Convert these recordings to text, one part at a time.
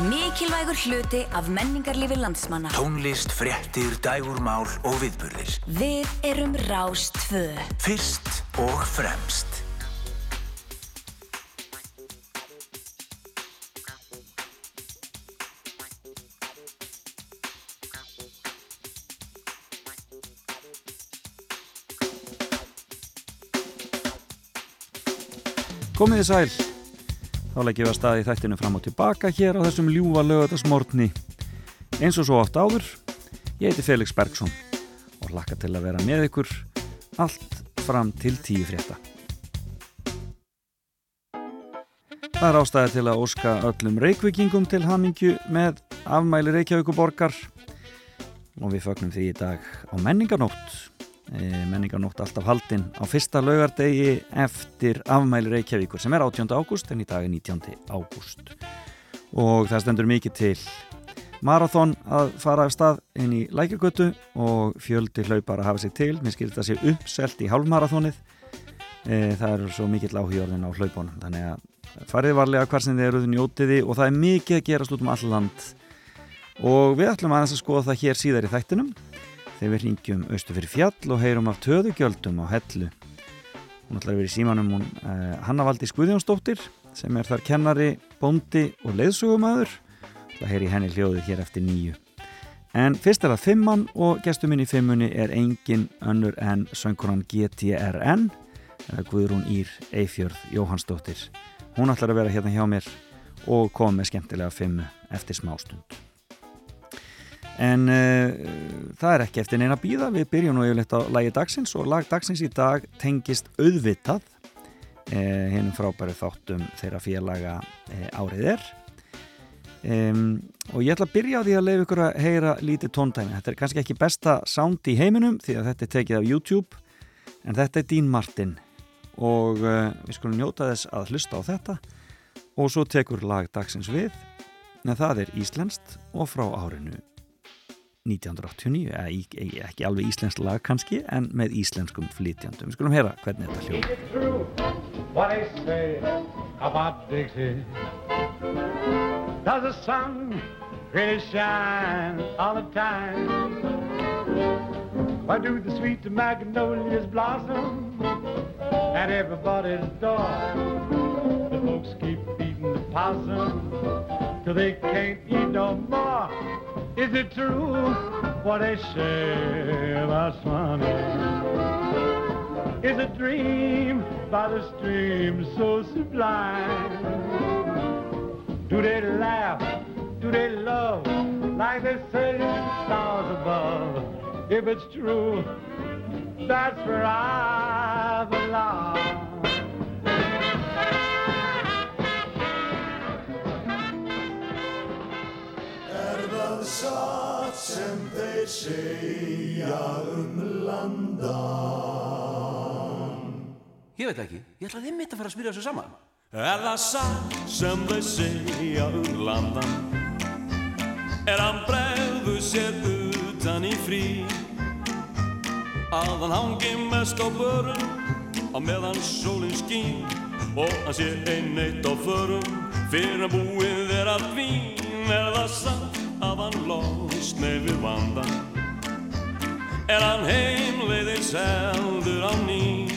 Mikilvægur hluti af menningarlífi landsmanna. Tónlist, fréttir, dægurmál og viðburðir. Við erum Rástfö. Fyrst og fremst. Komiði sæl. Þá leggjum við að staði þættinu fram og tilbaka hér á þessum ljúfa lögadagsmórni. Eins og svo oft áður, ég heiti Felix Bergsson og hlakka til að vera með ykkur allt fram til tíu frétta. Það er ástæði til að óska öllum reykvikingum til hamingju með afmæli Reykjavíkuborgar og við fögnum því í dag á menningarnótt menningarnótt alltaf haldinn á fyrsta laugardegi eftir afmæli Reykjavíkur sem er 18. ágúst en í dag er 19. ágúst og það stendur mikið til marathón að fara af stað inn í lækjagötu og fjöldi hlaupar að hafa sig til mér skilir þetta sé uppselt í hálfmarathónið e, það eru svo mikill áhjörðin á hlaupunum þannig að farið varlega hvar sem þið eruð njótiði og það er mikið að gerast út um all land og við ætlum aðeins að skoða það hér síðar í þættinum þegar við ringjum austu fyrir fjall og heyrum af töðugjöldum á hellu. Hún ætlar að vera í símanum hún eh, Hanna Valdi Skuðjónsdóttir sem er þar kennari, bóndi og leiðsögumæður. Það heyri henni hljóðið hér eftir nýju. En fyrst er það fimmann og gestuminn í fimmunni er engin önnur en söngkonan GTRN eða Guðrún Ír Eifjörð Jóhannsdóttir. Hún ætlar að vera hérna hjá mér og kom með skemmtilega fimmu eftir smástund en uh, það er ekki eftir neina bíða. Við byrjum nú yfirleitt á lagi dagsins og lag dagsins í dag tengist auðvitað uh, hennum frábæru þáttum þeirra félaga uh, árið er. Um, og ég ætla að byrja á því að leiða ykkur að heyra lítið tóndæmi. Þetta er kannski ekki besta sound í heiminum því að þetta er tekið af YouTube en þetta er Dean Martin. Og við skulum njóta þess að hlusta á þetta. Og svo tekur lag dagsins við en það er íslenskt og frá árinu 1989, ekki, ekki alveg íslensk lag kannski, en með íslenskum flytjandum. Við skulum heyra hvernig þetta hljóð. What they say about Dixie Does the sun really shine all the time Why do the sweet magnolias blossom At everybody's door The folks keep eating the possum Till they can't eat no more Is it true what they say about Swanee? Is a dream by the stream so sublime? Do they laugh? Do they love like they say stars above? If it's true, that's where I belong. Það satt sem þeir segja um landan Ég veit ekki, ég ætlaði einmitt að fara að smyrja þessu saman. Er það satt sem þeir segja um landan? Er hann bregðu sér utan í frí? Að hann hangi mest á börun Á meðan sólinn skín Og hann sé einneitt á förum Fyrir að búið er að vín Er það satt að hann losni við vandan Er hann heimleiðis heldur á ný?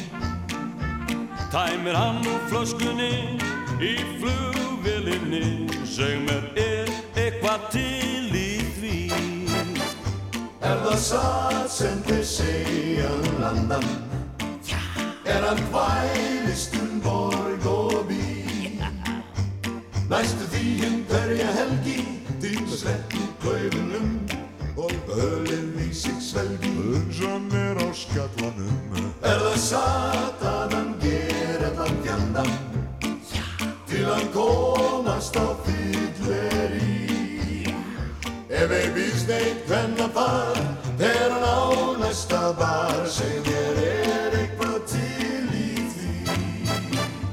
Tæmir hann úr flöskunni í flugvilinni Seg mér er eitthvað til í því? Er það satt sem þið segja um landan? Er hann hvælist um borg og bí Næstu því um hverja helgi Til að sleppi klaufunum og ölið í sig svelgi. Unsan er á skallanum Er það satt að hann ger allan fjandan Til að komast á fylleri. Ef ei býst neitt hvenna far Þegar hann á næsta bar Segð mér er eitthvað til í því?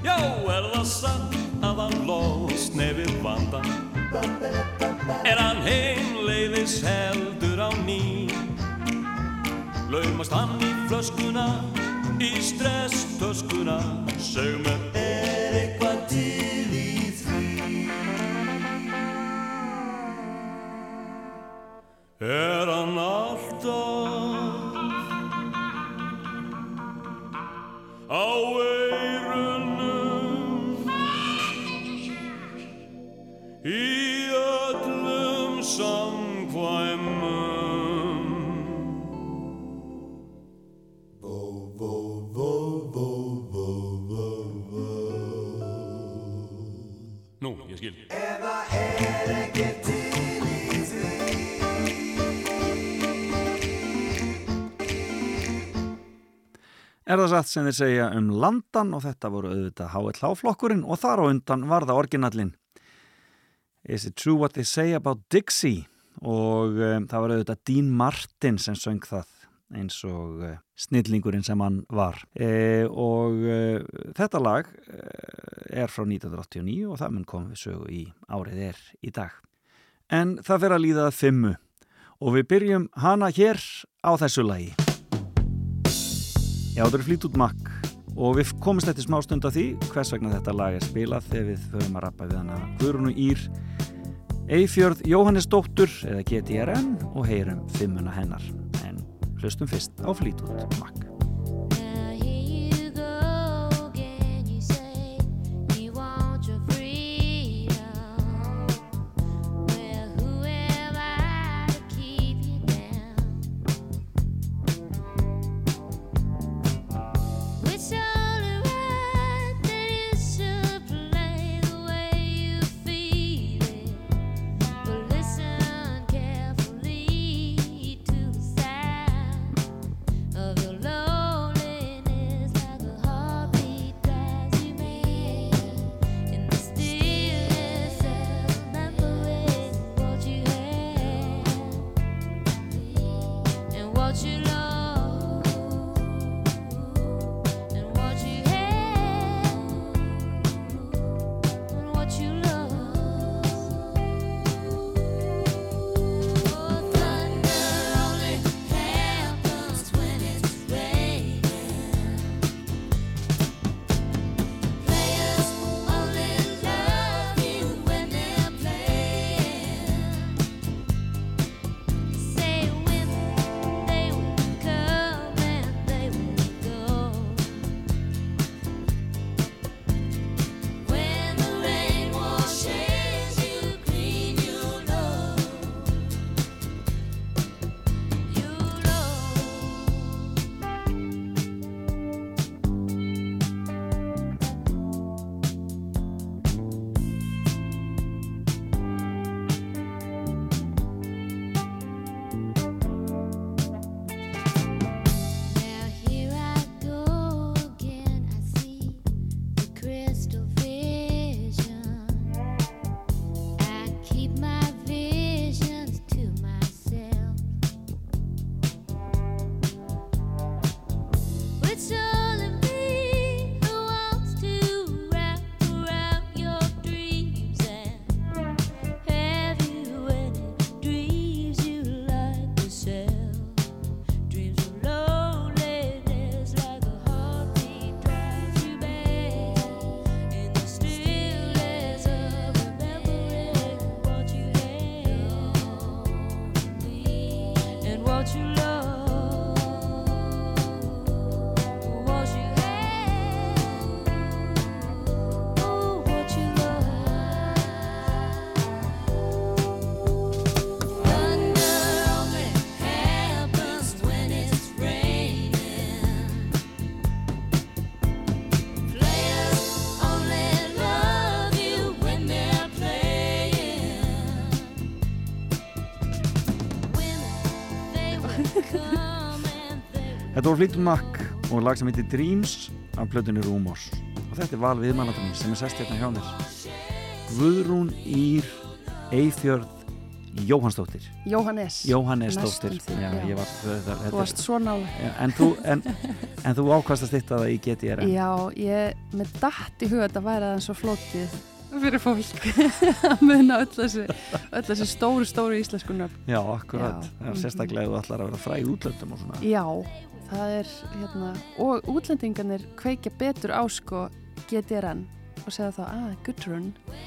Já, er það satt að hann losni við vandan Er hann heimleiðis heldur á ný. Laumast hann í flöskuna Í stresstöskuna Sög mér er eitthvað til í því? Er hann alltaf á eirunum í Nú, ég skil. Er það satt sem þeir segja um landan og þetta voru auðvitað HLH-flokkurinn og þar á undan var það orginallin Is it true what they say about Dixie? Og um, það var auðvitað Dean Martin sem söng það eins og uh, snillingurinn sem hann var. E, og uh, þetta lag uh, er frá 1989 og það mun komið sögu í árið er í dag. En það fyrir að líða að fimmu og við byrjum hana hér á þessu lagi. Já, þetta er flýt út makk og við komumst eftir smá stund af því hvers vegna þetta lag er spilað þegar við höfum að rappa við hana Guðrunu Ír Eifjörð Jóhannesdóttur eða GTRN og heyrum fimmuna hennar. En hlustum fyrst á flýt út makk Þetta voru út makk og lag sem heitir Dreams af plötunni Rúmors og þetta er val viðmælandurinn sem er sest hérna hjá mér. Guðrún Ír Eifjörð Jóhannsdóttir. Jóhannes. Jóhannesdóttir Já, já. var, þetta, Þú varst svo nálega en, þú, en, en þú ákvæmst að stytta það í GTRN Já, ég með datt í huga þetta væri aðeins svo flótið fyrir fólk að muna öll þessi, stóru, stóru íslensku nöfn. Já, akkurat, Já. sérstaklega þú ætlar að vera fræg útlöndum og svona Já, það er hérna, og útlendingarnir kveikja betur á sko GTRN og segja þá, að, Gudrun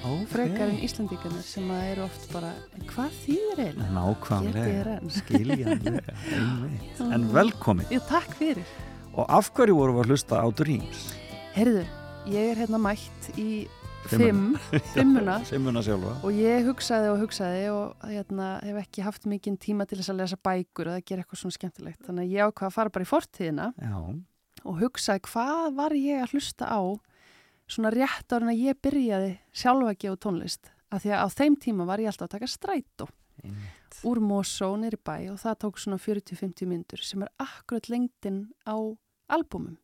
Ok. frekar en Íslandíkarnir sem að eru oft bara, "En hvað þýðir eiginlega? Nákvæmlega, skiljanlega. En velkomin. Jú, takk fyrir. Og af hverju voru við að hlusta á Dreams? Heyrðu, ég er hérna mætt í. Fimm, fimmuna sjálfa. og ég hugsaði og hugsaði og hérna, hef ekki haft mikinn tíma til þess að lesa bækur og að gera eitthvað svona skemmtilegt. Þannig að ég ákvað að fara bara í fortíðina Já, og hugsaði hvað var ég að hlusta á svona rétt árin að ég byrjaði sjálfa að gefa tónlist. Af því að á þeim tíma var ég alltaf að taka strætó einmitt. úr Mosó nýri bæ og það tók svona 40-50 myndur sem er akkurat lengdin á albúmum.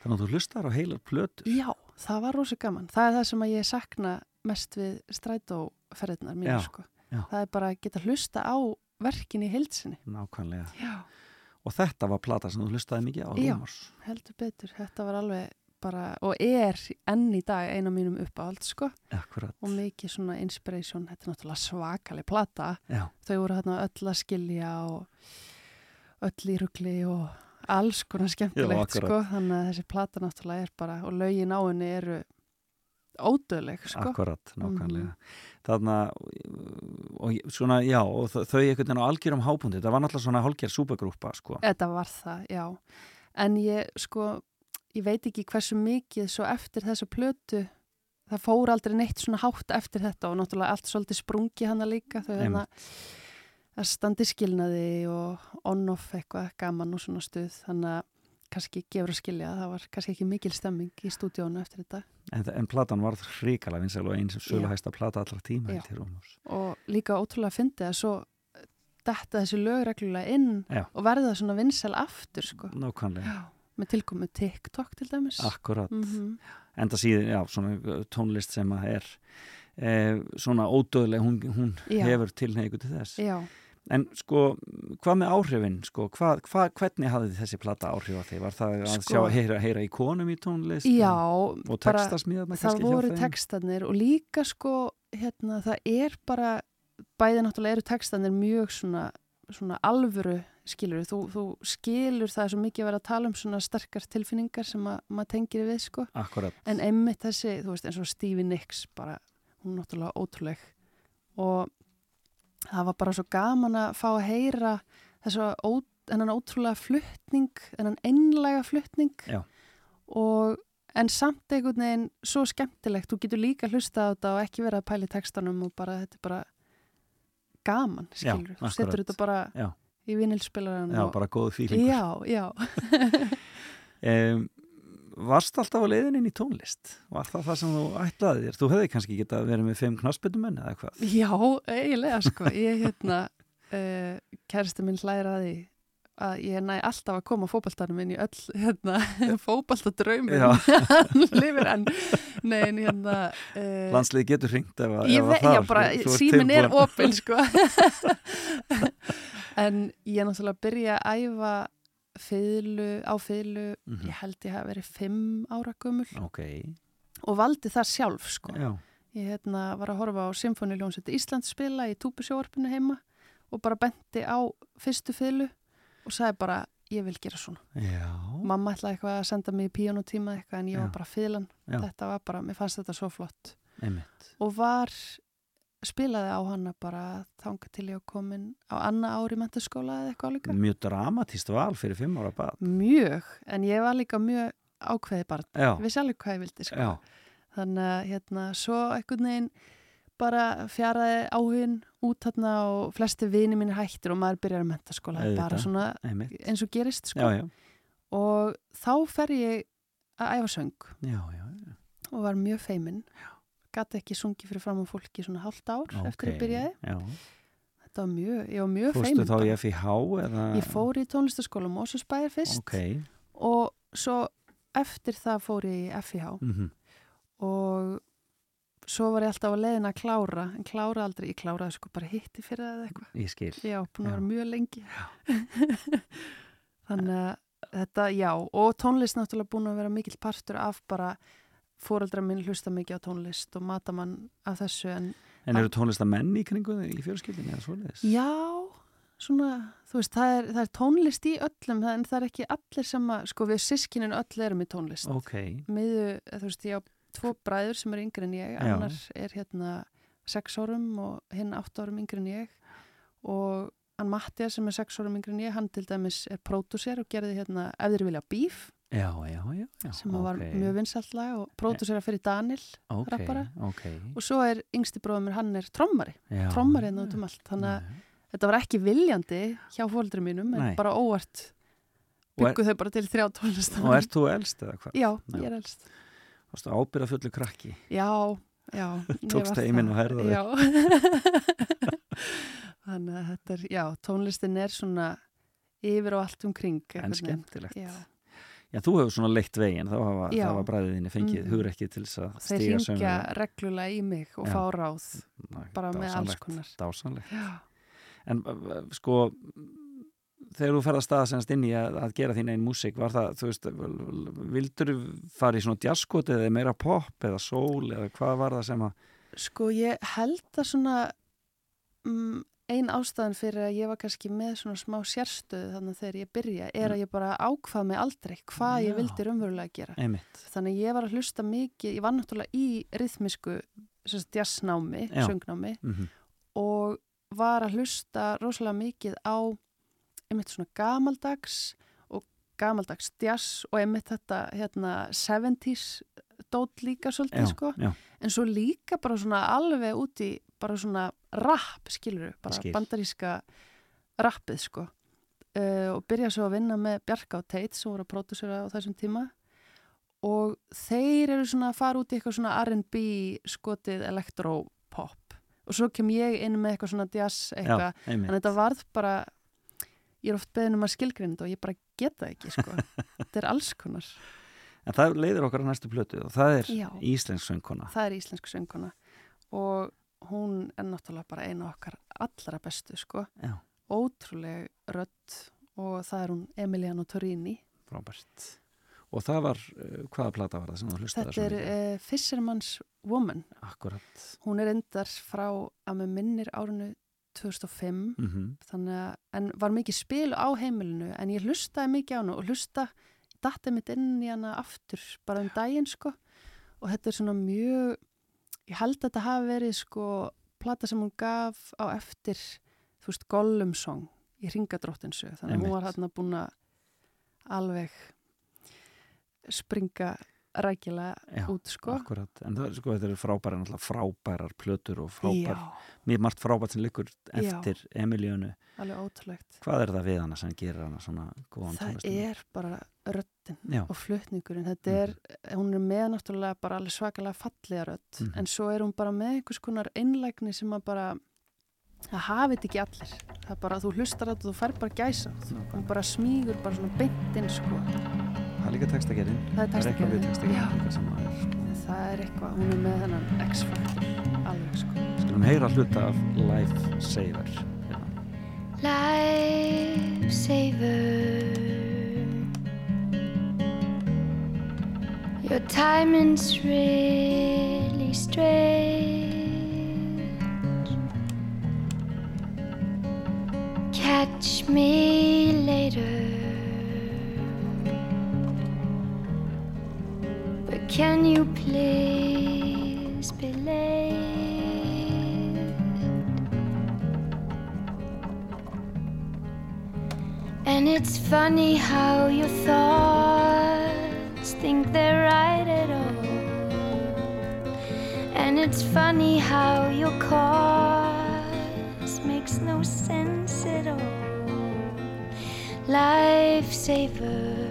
Þannig að þú hlustar á heilar plötur. Já, það var rosa gaman. Það er það sem ég sakna mest við strætóferðinar mínu, Já, sko. já. Það er bara að geta hlusta á verkin í heilsinni. Nákvæmlega. Já. Og þetta var plata sem þú hlustaði mikið á Já. Rúmars. Heldur betur, þetta var alveg bara, og er enn í dag eina mínum uppáhald, sko. Akkurat. Og mikið svona inspiration, þetta er náttúrulega svakaleg plata. Já, Þau voru hérna öll að skilja og öll í rugli og alls konar skemmtilegt, Já, sko. Þannig að þessi plata náttúrulega er bara, og lögin á henni eru ódöðleg, sko. akkurat, nákvæmlega. Þarna, og ég- svona, já, og þau einhvern veginn á algjörum hápundi. Það var náttúrulega svona hálger súpagrúpa, sko. Þetta var það, já. En ég, sko, ég veit ekki hversu mikið svo eftir þessa plötu, það fór aldrei neitt svona hátt eftir þetta og náttúrulega allt svolítið sprungi hana líka. Þau hérna að standi skilnaði og on-off eitthvað gaman og svona stuð. Þannig að kannski gefur að skilja, það var kannski ekki mikil stemming í stúdíónu eftir þetta. En, en platan var hrikalega vinsæl og eins söluhæsta plata allra tíma. Og líka ótrúlega fyndið að svo detta þessi lög reglulega inn Já. og verða svona vinsæl aftur, sko. Nákvæmlega. Já, með tilkomu TikTok til dæmis. Akkurat. Mm Enda síðan, já, svona tónlist sem að er e, svona ódöðleg, hún, hún hefur tilneigu til þess. Já, En sko, hvað með áhrifin, sko, hvað, hvað, hvernig hafði þessi plata áhrif á þig? Var það að Sko- sjá, heyra, heyra í konum í tónlist? já Og bara, textasmíðarna það voru textanir og líka sko, hérna, það er bara, bæði náttúrulega eru textanir mjög svona, svona alvöru skilur, þú, þú skilur það svo mikið að vera að tala um svona sterkar tilfinningar sem að maður tengir við sko, Akkurat, en einmitt þessi, þú veist, eins og Stevie Nicks bara, hún er náttúrulega ótrúleg. Og það var bara svo gaman að fá að heyra þessu ó, ótrúlega fluttning, þennan einlega fluttning og en samt einhvern veginn svo skemmtilegt, þú getur líka hlusta á þetta og ekki verið að pæla í textanum og bara þetta er bara gaman, skilur, þú setur þetta bara Já. í vinilspilaran já, og, bara góð fílingur. já, já. Um, varst alltaf á leiðin inn í tónlist? Var það það sem þú ætlaði þér? Þú hefði kannski getað verið með fimm knassbyttumenn eða hvað? Já, eiginlega sko. Ég hérna, uh, kærasti minn hlæra að ég næ alltaf að koma fótballtanum inn í öll hérna, fótballtadraumur. Já. Hann lifir enn. Nei, en hérna... Uh, Landslið getur hringt ef, að- það ert símin er opinn sko. en ég er náttúrulega að byrja að æfa fiðlu, á fiðlu, Mhm. ég held ég hafi verið fimm ára gömul Ok, og valdi það sjálf sko. Ég hérna, var að horfa á Symfóniljónsveit Íslands spila í túbusjóarpinu heima og bara benti á fyrstu fiðlu og sagði bara, ég vil gera svona. já, Mamma ætlaði eitthvað að senda mig í píjónutíma eitthvað en ég Já. var bara fiðlan. Þetta var bara, mér fannst þetta svo flott. einmitt. Og var, spilaði á hana bara þanga til ég var komin á anna ári mentaskóla eða eitthvað líka. Mjög dramatíst val fyrir fimm ára bad. Mjög, en ég var líka mjög ákveði barn. Já, Við sjálfum hvað ég vildi sko. já, Þannig að hérna, svo einhvern veginn bara fjaraði áhugin út hérna og flesti vini mín hættir og maður byrjar að mentaskóla bara svona einmitt. eins og gerist sko. Já, já, og þá fer ég að æfa söng já, já, já. og var mjög feimin gæti ekki sungið fyrir fram á fólki svona hálft ár eftir að byrjaði. Já, þetta var mjög, ég var mjög fórstu feimin þá í. FIH eða? ég fór í tónlistaskóla Mósusbæðir fyrst. Ok, og svo eftir það fór ég í FIH mhm, og svo var ég alltaf á leiðin að klára en klára aldrei, ég kláraði sko bara hitti fyrir það eða eitthvað. Ég skil. já, búin að vera mjög lengi. Þannig að þetta, já, og tónlist náttúrulega búin að vera mikill partur af bara fóreldra minn hlusta mikið á tónlist og mata mann af þessu en En eru tónlistamenn í kringu þig í fjölskyldinni eða svoleiðis? já, svona þú veist, það er, það er tónlist í öllum en það er ekki allir sem að, sko við sískinin öll erum í tónlist Ok, miðu, þú veist, ég á tvo bræður sem eru yngri en ég, Já. annar er hérna sex árum og hinn átt árum yngri en ég og hann Mattias sem er sex árum yngri en ég, hann til dæmis er pródúser og gerði hérna Ef þeir vilja bíf Já, já, já, já. sem var ok, mjög vinsælt lag og pródúsera fyrir Daniel ok, rappara. Ok, og svo er yngsti bróðum mér, hann er trommari trommari hérna út um allt þannig að þetta var ekki viljandi hjá fóldri mínum en Nei. bara óvart Og er- þau bara til þrjá tónlist Og ert þú elst eða hvað? Já, Já. ég er elst Varstu ábyrða fullu krakki? Já, já Tókst var heiminn það. og herðaðir. Já Þannig að þetta er, já, tónlistin er svona yfir og allt umkring En skemmtilegt. Já, Já, þú hefur svona leitt veginn, þá hafa, hafa bræðinni fengið mm. hugrekkið til þess að þeir stíga ringja reglulega í mig og Já. fá ráð bara með alls konar. Dásanlegt. Já, En sko, þegar þú ferð að semst inn í að, að gera þín einn músík, var það, þú veist, vildur fara í svona jazzkoti eða meira pop eða soul eða hvað var það sem að, sko ég held að svona um, ein ástæðan fyrir að ég var kannski með svona smá sérstöðu þannig að þegar ég byrja er að ég bara ákvað mig aldrei hvað Já. ég vildi raunverulega gera. einmitt, Þannig ég var að hlusta mikið, ég var náttúrulega í rithmisku jazznámi, söngnámi mm og var að hlusta rosalega mikið á einmitt svona gamaldags og gamaldags jazz og einmitt þetta hérna 70s dót líka svolítið já, sko. já, en svo líka bara svona alveg út í bara svona rap skilur bara Skil. bandaríska rappið sko. Uh, og byrja svo að vinna með Bjarka og Tate sem voru að pródusera á þessum tíma. Og þeir eru svona að fara út í eitthvað svona R&B skotið elektropop og svo kem ég inn með eitthvað svona jazz eitthvað, en þetta varð bara ég er oft beðin um að skilgrinda og ég bara geta ekki sko. Þetta er alls konar, en það leiðir okkar að næstu plötu og það er Já. íslensk söngkona, það er íslensk sönguna og hún er náttúrulega bara eina okkar allra bestu sko. Já, ótrúleg rödd og það er hún Emiliano Torini frábært. Og það var, uh, hvaða plata var það sem þú hlustaði þetta er uh, Fisherman's Woman. Akkurat. hún er endar frá að með minnir árinu 2005 Mm þannig að, en var mikið spil á heimilinu en ég hlustaði mikið á hana og hlusta dattið mitt inn í hana aftur bara um daginn sko. Og þetta er svona mjög ég held að þetta hafi verið sko plata sem hún gaf á eftir þú veist Gollum song í Ringadróttinsu þannig að hún var hérna búin að alveg springa rækilega Já, út sko. Akkurat, en það er sko, þetta eru frábærar, plötur og frábær, mjög margt frábært sem liggur eftir ótrúlegt. Hvað er það við hana sem gerir hana svona góðan Það tónlistarmann? er bara röddin Já, og flutningurinn, þetta er hún er með náttúrulega bara alveg svakalega fallega rödd, Mhm. en svo er hún bara með einhvers konar einlægni sem að bara það hafið ekki allir það er bara, þú hlustar og þú fær bara gæsa hún bara smígur bara svona beint inn sko, það er líka textagerinn. það er Það er eitthvað við textagerinn að er. það er eitthvað, hún er með þennan X-faktor alveg sko Skulum heyra hluta af Life Saver. Hérna. Lifesaver. Your timing's really strange. Catch me later. But can you please be late? And it's funny how your thoughts think they're right at all. And it's funny how your cause makes no sense at all. Lifesaver.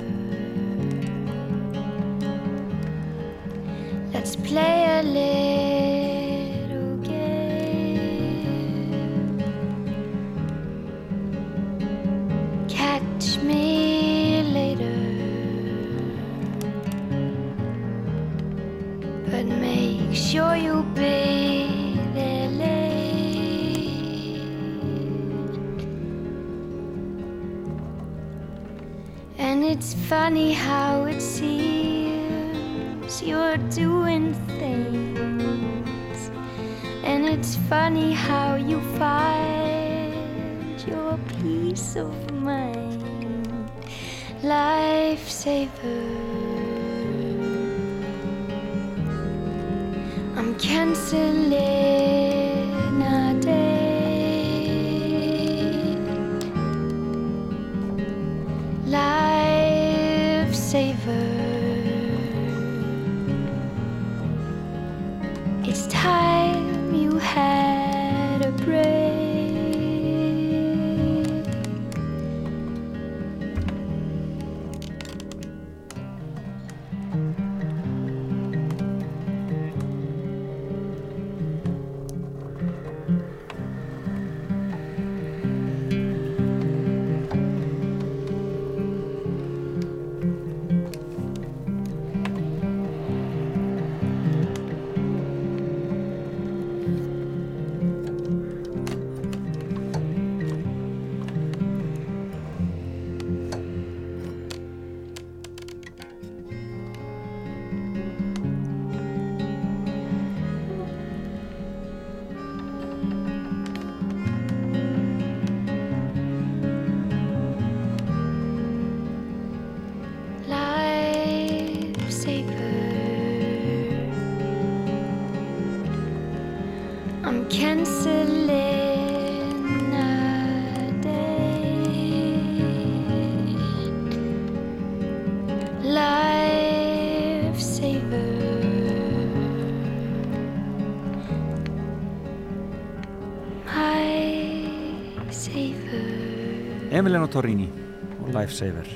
Let's play a little game. Catch me sure you'll be there late. And it's funny how it seems you're doing things. And it's funny how you find your peace of mind. Lifesaver. Canceling. a Emiliano Torrini og Lifesaver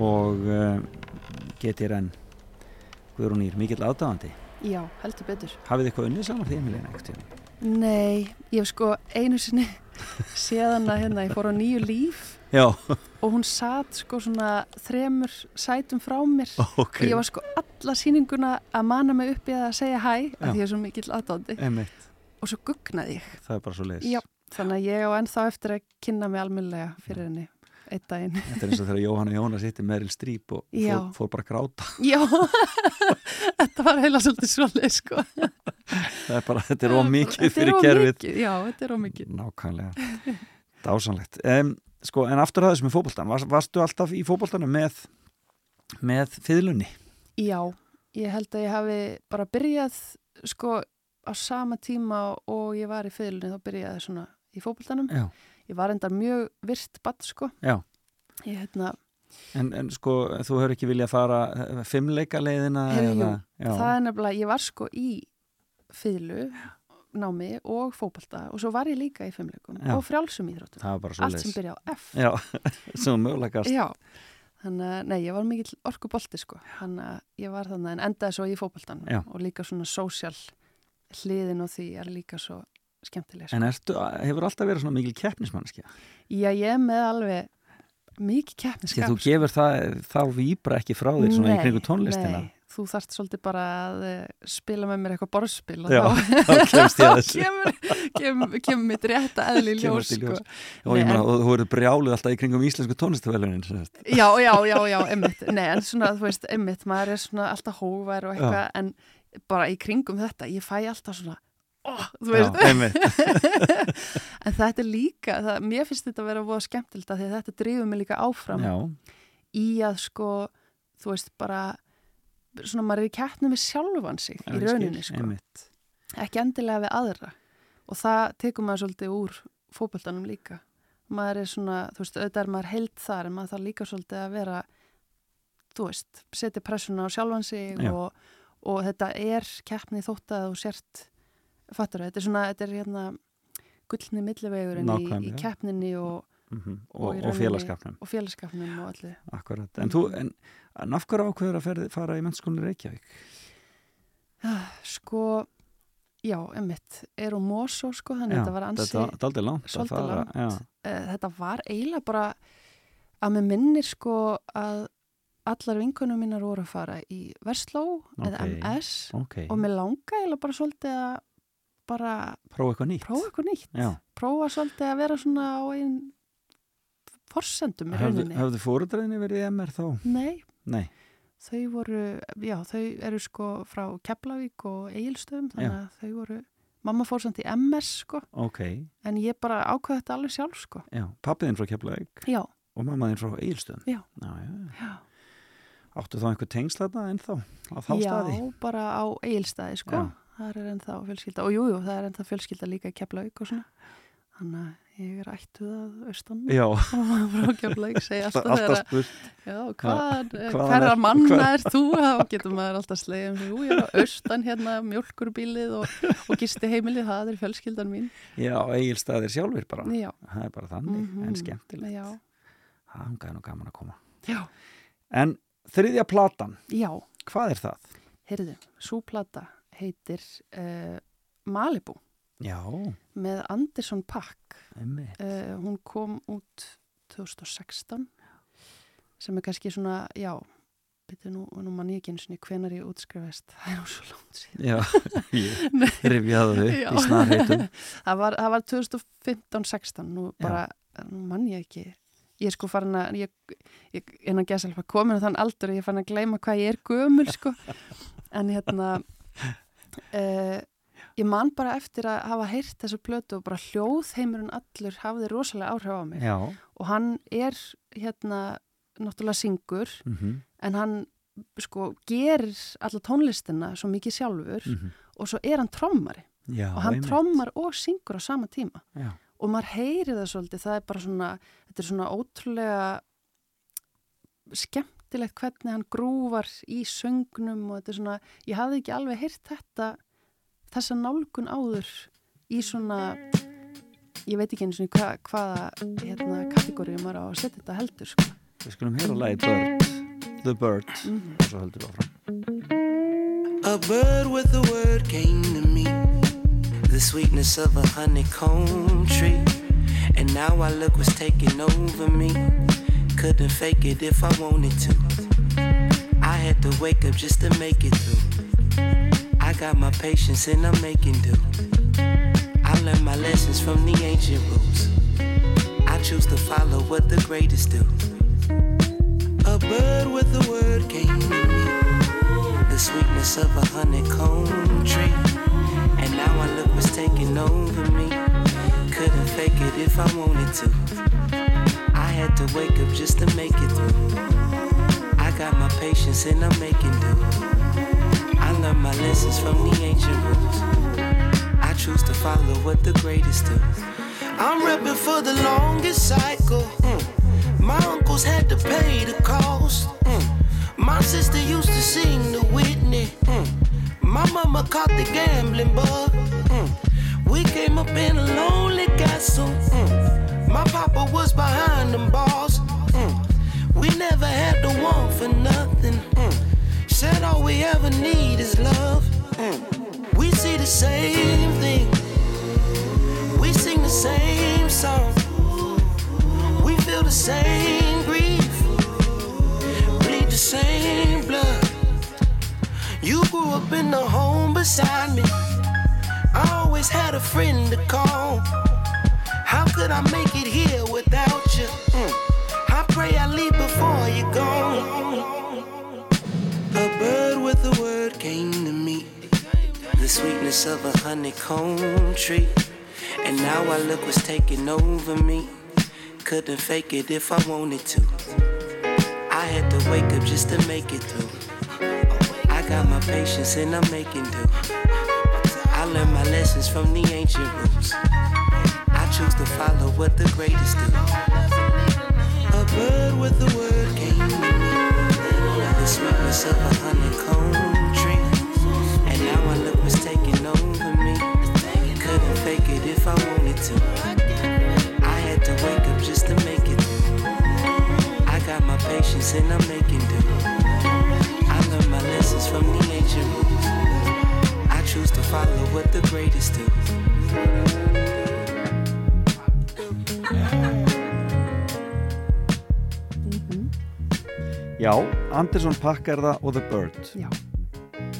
og uh, GTRN Guðrún Ír, mikill aðdáðandi Já, heldur betur. hafið þið eitthvað unnið saman því Emiliano tíma? Nei, ég hef sko einu sinni séðan að hérna, ég fór á nýju líf. Já, og hún satt sko svona þremur sætum frá mér. Ok. Og ég var sko alla sýninguna að mana mig upp í að segja hæ að því ég er svo mikill Einmitt, og svo gugnaði ég. það er bara svo leiðis þannig að ég á ennþá eftir að kynna mig almennilega fyrir henni einn daginn. Þetta er eins og þegar Jóhanna Jónas hitti Meryl Streep og fór, fór bara að gráta. Já, þetta var heila svolítið svolítið sko. Það er bara, þetta er ómikið fyrir mikið, Já, þetta er ómikið. Nákvæmlega, dásanlegt um, Sko, en aftur að þessu með fótboltan Varst, Varstu alltaf í fótboltanum með með fiðlunni? Já, ég held að ég hafi bara byrjað sko á sama tíma og ég var í fylunni þá byrjaði svona í fótboltanum. Já, Ég var endar mjög virt badd sko. Ég hérna, En, en sko, þú hefur ekki viljað fara eh, fimmleika leiðina já, það er nefnilega, ég var sko í fyllu, námi og fótbolta og svo var ég líka í fimmleikum og frjálsum íþróttum. Allt sem byrja á F. Já, sem mögulegast Já, þannig að, nei, ég var mikill orkubolti sko, þannig að ég var þannig en endaði svo í fótboltan Já. og líka svona sósjál hliðin og því er líka svo skemmtileg sko. En ertu, hefur alltaf verið svona mikil keppnismannskja? Já, ég með alveg keppniskap. að þú gefur það, þá výbra ekki frá þér svona í kringu tónlistina. Nei, þú þarft svolítið bara að eh, spila með mér eitthvað borðspil og Já, þá, þá kemur, kemur, kemur mitt rétta eðli í ljós, í ljós. sko. Og ég Nei, meina, en- og þú verður brjáluð alltaf í kringum íslensku tónlistavelunin. Já, já, já, já, einmitt. Nei, en svona, þú veist, einmitt, maður er svona alltaf hóvar og eitthvað, en bara í kringum þetta, ég fæ alltaf svona, ó, þú veist, Já, en þetta er líka, það, mér finnst þetta að vera skemmtilt að því að þetta drifur mig líka áfram Já, í að sko, þú veist, bara, svona maður er í keppni með sjálfan sig í ég rauninni, sko, Einmitt. ekki endilega við aðra og það tekur maður svolítið úr fótboltanum líka. Maður er svona, þú veist, auðvitað er maður heilt þar en maður þarf líka svolítið að vera, þú veist, setja pressuna á sjálfan sig Já. og, og þetta er keppni þótt að þú sért, fattur þetta er svona, þetta er hérna gullni millivegurinn í, í keppninni og, Mm Og og, og rauninni- félagskapnum. og félagskapnum og allir. Akkurat. En þú, en, en af hverju ákveður að ferði, fara í mennskólinni Reykjavík? Ah, Sko, já, emmitt, er og Mosó, sko, þannig Já, þetta var ansi... Þetta er aldrei langt að fara. langt. Eh, þetta var eiginlega bara að með minnir sko að allar vinkunum mínar voru að fara í Versló eða Ok. MS ok. og mér langa eiginlega bara svolítið að bara Prófa eitthvað nýtt. prófa eitthvað nýtt Já. prófa svolítið að vera svona á einn forsendum í rauninni höfðu fóruðræðinni verið MR þá? Nei, Nei. þau voru já, þau eru sko frá Keflavík og Egilstöðum þannig Já. að þau voru mamma fór samt í MS sko Ok. en ég bara ákveði þetta alveg sjálf sko Já. Pappiðinn frá Keflavík Já, og mammaðinn frá Egilstöðum. Já. Já, já. já Áttu þá einhver tengsl þarna ennþá á þá staði? Já, bara á Egilstaði sko. Já. Það er ennþá fjölskylda og jújú, jú, það er ennþá fjölskylda líka í Keflavík og svona þannig að ég er ættuð að austan Já, frá Keflavík, segja alltaf spurt. Já, hvað, hvaðan hverra er- manna hvað- er þú? Þá getur maður alltaf slegið um jú, ég er á austan hérna, mjölkurbílið og, og gisti heimilið, það er fjölskyldan mín. Já, eigilstaðir sjálfur bara. Já. Það er bara þannig, Mhm. en skemmtilegt. Já, Það er nú gaman að koma. já, En þriðja platan, já, hvað er það? heyrðu, súplata heitir uh, Malibu. Já, með Anderson Pack. Uh, hún kom út 2016 sem er kannski svona, já, byrju nú, nú mann ég ekki eins og hvenar ég útskrifast, það er nú svo langt síðan. Já, ég rifjaði þau í snarheitum. það var, var 2015-16 nú bara, nú mann ég ekki. Ég er sko farin að ég, ég, innan gæsa alveg komin á þann aldur að ég er farin að gleyma hvað ég er gömul sko. En hérna uh, ég man bara eftir að hafa heyrt þessu plötu og bara hljóðheimurinn allur hafði rosalega áhrif á mig. Já, og hann er hérna náttúrulega syngur mhm, en hann sko gerir alla tónlistina svo mikið sjálfur mhm. og svo er hann trommari. Já, og hann einmitt. trommar og syngur á sama tíma. Já, og maður heyri það svolítið, það er bara svona þetta er svona ótrúlega skemmtilegt hvernig hann grúvar í söngnum og þetta er svona, ég hafði ekki alveg heyrt þetta þessa nálgun áður í svona ég veit ekki eins og hva, hvaða hérna, kategóriu maður á að setja þetta heldur sko. við skulum heyra lagi Bird, The Bird, Mhm. og svo höldum við áfram. A bird with a word came to me, the sweetness of a honeycomb tree. And now I look what's taking over me. Couldn't fake it if I wanted to. I had to wake up just to make it through. I got my patience and I'm making do. I learned my lessons from the ancient rules. I choose to follow what the greatest do. A bird with a word came to me the sweetness of a honeycomb tree. And now I look what's taking over me. Couldn't fake it if I wanted to. I had to wake up just to make it through. I got my patience and I'm making do. I learned my lessons from the ancient rules. I choose to follow what the greatest do. I'm repping for the longest cycle. mm. My uncles had to pay the cost. mm. My sister used to sing the Whitney. mm. My mama caught the gambling bug. We came up in a lonely castle. My papa was behind them bars. mm. We never had to want for nothing. mm. Said all we ever need is love. mm. We see the same thing. We sing the same song. We feel the same grief. Bleed the same blood. You grew up in the home beside me. I always had a friend to call. Could I make it here without you? Mm. I pray I leave before you go. A bird with a word came to me. The sweetness of a honeycomb tree. And now I look what's taking over me. Couldn't fake it if I wanted to. I had to wake up just to make it through. I got my patience and I'm making do. I learned my lessons from the ancient rules. I choose to follow what the greatest do. A bird with a word came to me. The sweetness of a honeycomb tree. And now I look what's taking over me. Couldn't fake it if I wanted to. I had to wake up just to make it through. I got my patience and I'm making do. I learned my lessons from the ancient rules. I choose to follow what the greatest do. Já, Anderson Pack er það og The Bird. Já.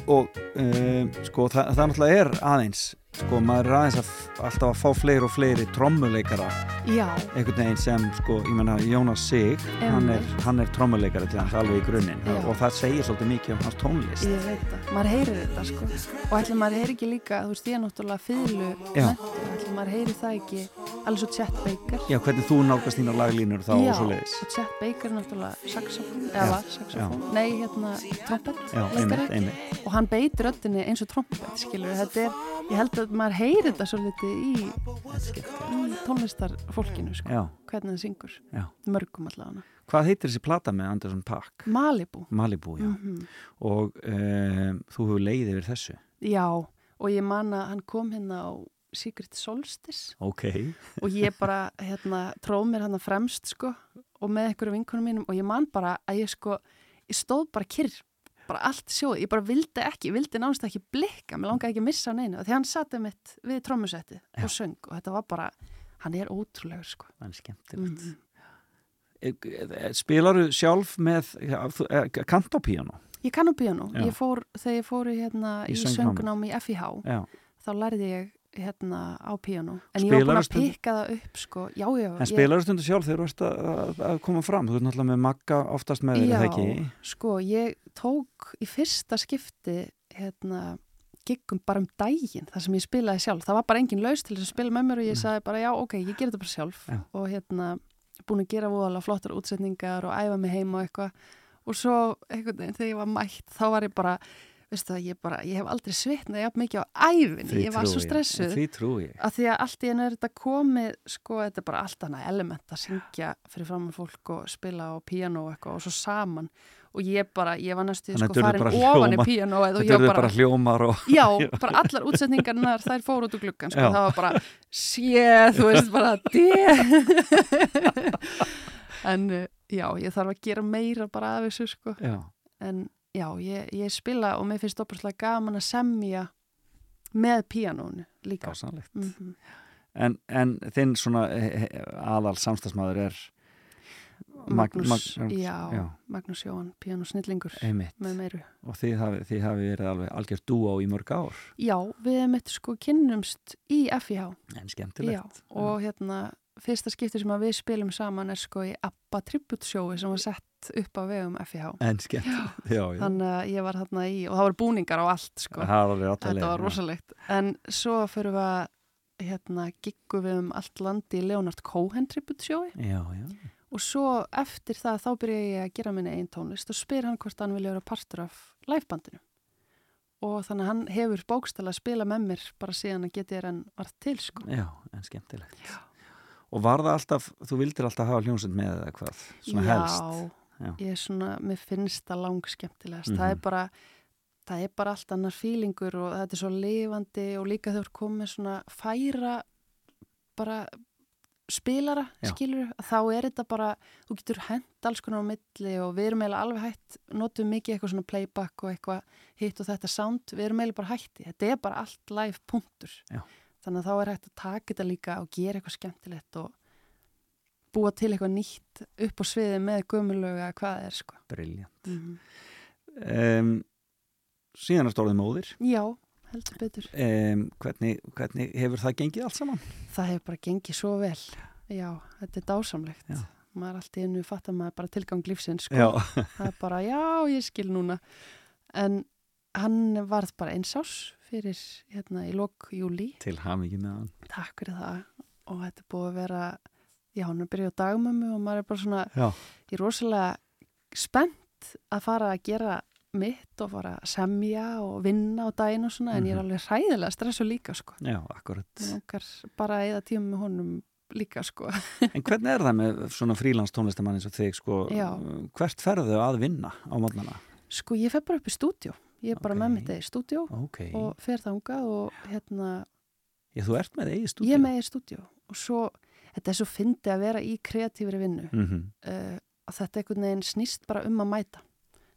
Og um, sko, það, það náttúrulega er aðeins, sko, maður er aðeins að, alltaf að fá fleiri og fleiri trommuleikara Já, einhvern veginn sem, sko, ég menna Jónas Sig, hann er, er trommuleikari til hans alveg í grunninn Já. og það segir svolítið mikið um hans tónlist. ég veit það, maður heyrir þetta sko og ætli maður heyri ekki líka, þú veist ég er náttúrulega fylgu Já. ætli maður heyri það ekki alveg svo Chet Baker Já, hvernig þú nálgast þína laglínur þá Já, og svo leiðis. og Chet Baker er náttúrulega saxofón, Já, eða var saxofón, nei, hérna trompet, Já, leikari. einmitt, einmitt. og hann beitir röddinni eins og trompet, skilur þetta er, ég held að maður heyri þetta svo litið í, í tónlistarfólkinu, sko, Já, hvernig það syngur, já. mörgum allavega. Hvað heitir þessi plata með Anderson Paak? Malibu, Malibu, já. Mhm. Og um, þú hefur leið yfir þessu. já, og ég man að hann kom hérna á Secret Solstice Ok. og ég bara, hérna, tróð mér hann fremst, sko, og með einhverju vinkunum mínum og ég man bara að ég, sko, ég stóð bara kyrr, bara allt sjóð, ég bara vildi ekki, ég vildi nánast ekki blikka, mér langaði ekki að missa hann einu, því hann satt um mitt við trómusettið og söng og þetta var bara, hann er ótrúlegur, sko. Það er skemmtilegt. Mhm. Spilaru sjálf með kantopíano? Ég kann á piano, Já. ég fór, þegar ég fór í, hérna, Í söngnámi í FIH, Já. þá lærði ég hérna á piano, en ég var búin að pikka það upp, sko, já, já. En spilaru stundu sjálf þegar þú ert að, að, koma fram? Þú ert náttúrulega með Magga oftast með Já, eða ekki? sko, ég tók í fyrsta skipti hérna giggum bara um daginn þar sem ég spilaði sjálf. Það var bara engin laus til þess að spila með mér og ég sagði bara já, ok, ég ger þetta bara sjálf. Já. og hérna búin að gera voðalega flottar útsetningar og æfa mig heima og eitthvað. Og svo einhvern veginn þegar ég var mætt þá var ég bara, veistu það, ég bara ég hef aldrei svitnað jafn mikið á æfinni ég var svo stressuð að því að allt í einu er þetta komið sko, þetta er bara allt annað element að syngja fyrir framann fólk og spila á píanó og eitthvað og svo saman og ég bara, ég var næstu sko farin ofan í píanóið og ég var bara bara, hljómar og... já, bara allar útsetningarnar þær fóru út úr gluggan, sko, Já. það var bara sé, þú veist, bara en uh, já, ég þarf að gera meira bara af þessu, sko. Já. en já, ég, ég spila og mér finnst opaslega gaman að semja með píanónu líka. Mm En, en þinn svona eh, eh, aðal samstagsmaður er Mag- Magnús, Mag- já, já. Magnús Jóhann, píanósnillingur einmitt. með meiru. og þið hafi, þið hafi verið alveg algjört dúó í mörg ár? Já, við hefum eitt sko kynnumst í FIH en já, skemmtilegt og hérna fyrsta skipti sem við spilum saman er sko í ABBA Tribute sjói sem var sett upp á vegum FIH en skemmtilegt. Já, já. þannig að ég var þarna í og það voru búningar á allt sko. Það var þetta var rosalegt. En svo fyrir við að hérna giggu við um allt landi í Leonard Cohen Tribute sjói já, já, og svo eftir það þá byrja ég að gera minni einn tónlist og spyr hann hvort hann vilja vera partur af livebandinu og þannig að hann hefur bókstala að spila með mér bara síðan að geti þér en varð til sko. já, en skemmtilegt já. og var það alltaf, þú vildir alltaf hafa hljómsveit með eða hvað, svona helst Já. ég er svona, mér finnst það lang skemmtilegast, Mhm. það er bara það er bara allt annar fílingur og þetta er svo lifandi og líka þau eru komið svona færa bara spilara, Já. skilur þá er þetta bara, þú getur hent alls konar á milli og við erum eiginlega alveg hætt notum mikið eitthvað svona playback og eitthvað hitt og þetta sound, við erum eiginlega bara hætti þetta er bara allt live punktur. Já. þannig að þá er hægt að taka þetta líka og gera eitthvað skemmtilegt og búa til eitthvað nýtt upp á sviði með gömulöga hvað það er sko. Briljant mm um, síðan er stórðið móðir. Já, heldur betur. Um, hvernig, hvernig hefur það gengið allt saman? Það hefur bara gengið svo vel. Já, þetta er dásamlegt. Já. maður er alltaf innu fattar maður bara tilgang lífsins sko. Já, það er bara, já, ég skil núna. En hann varð bara einsás fyrir hérna í lok júli til hamingi með hann. Takk fyrir það. Og þetta er búið að vera já, hann er byrjað á dagmömmu og maður er bara svona Já, ég er rosalega spennt að fara að gera mitt og fara að semja og vinna á daginn og svona en ég er Mhm. alveg hræðilega stressu líka sko já, akkurat bara að eða tíma með honum líka sko. En hvernig er það með svona frílans tónlistamann eins og þig, sko, Já. hvert ferðu að vinna á mótnana? Sko ég fer bara upp í stúdjó. Ég er bara Ok. með mitt eða stúdjó Ok, og fer þangað og hérna, ég, þú ert með eigið stúdíu? ég er með eða stúdjó. Og svo, þetta er svo fyndi að vera í kreatífri vinnu. mm -hmm. Uh, að þetta einhvern veginn snýst bara um að mæta.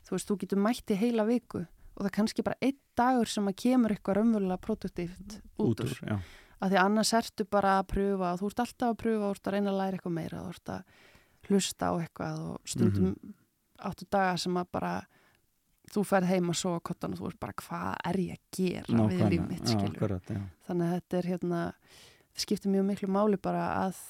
Þú veist, þú getur mætt í heila viku og það er kannski bara einn dagur sem að kemur eitthvað raunverulega produktíft út úr. já. Af því annars ertu bara að pröfa og þú ert alltaf að pröfa og þú ert að reyna að læra eitthvað meira þú ert að hlusta á eitthvað og stundum áttu daga sem að bara þú ferð heim og svo á kottan og þú ert bara hvað er ég að gera við líf mitt já, skilur akkurat, já. þannig að þetta er hérna það skiptir mjög miklu máli bara að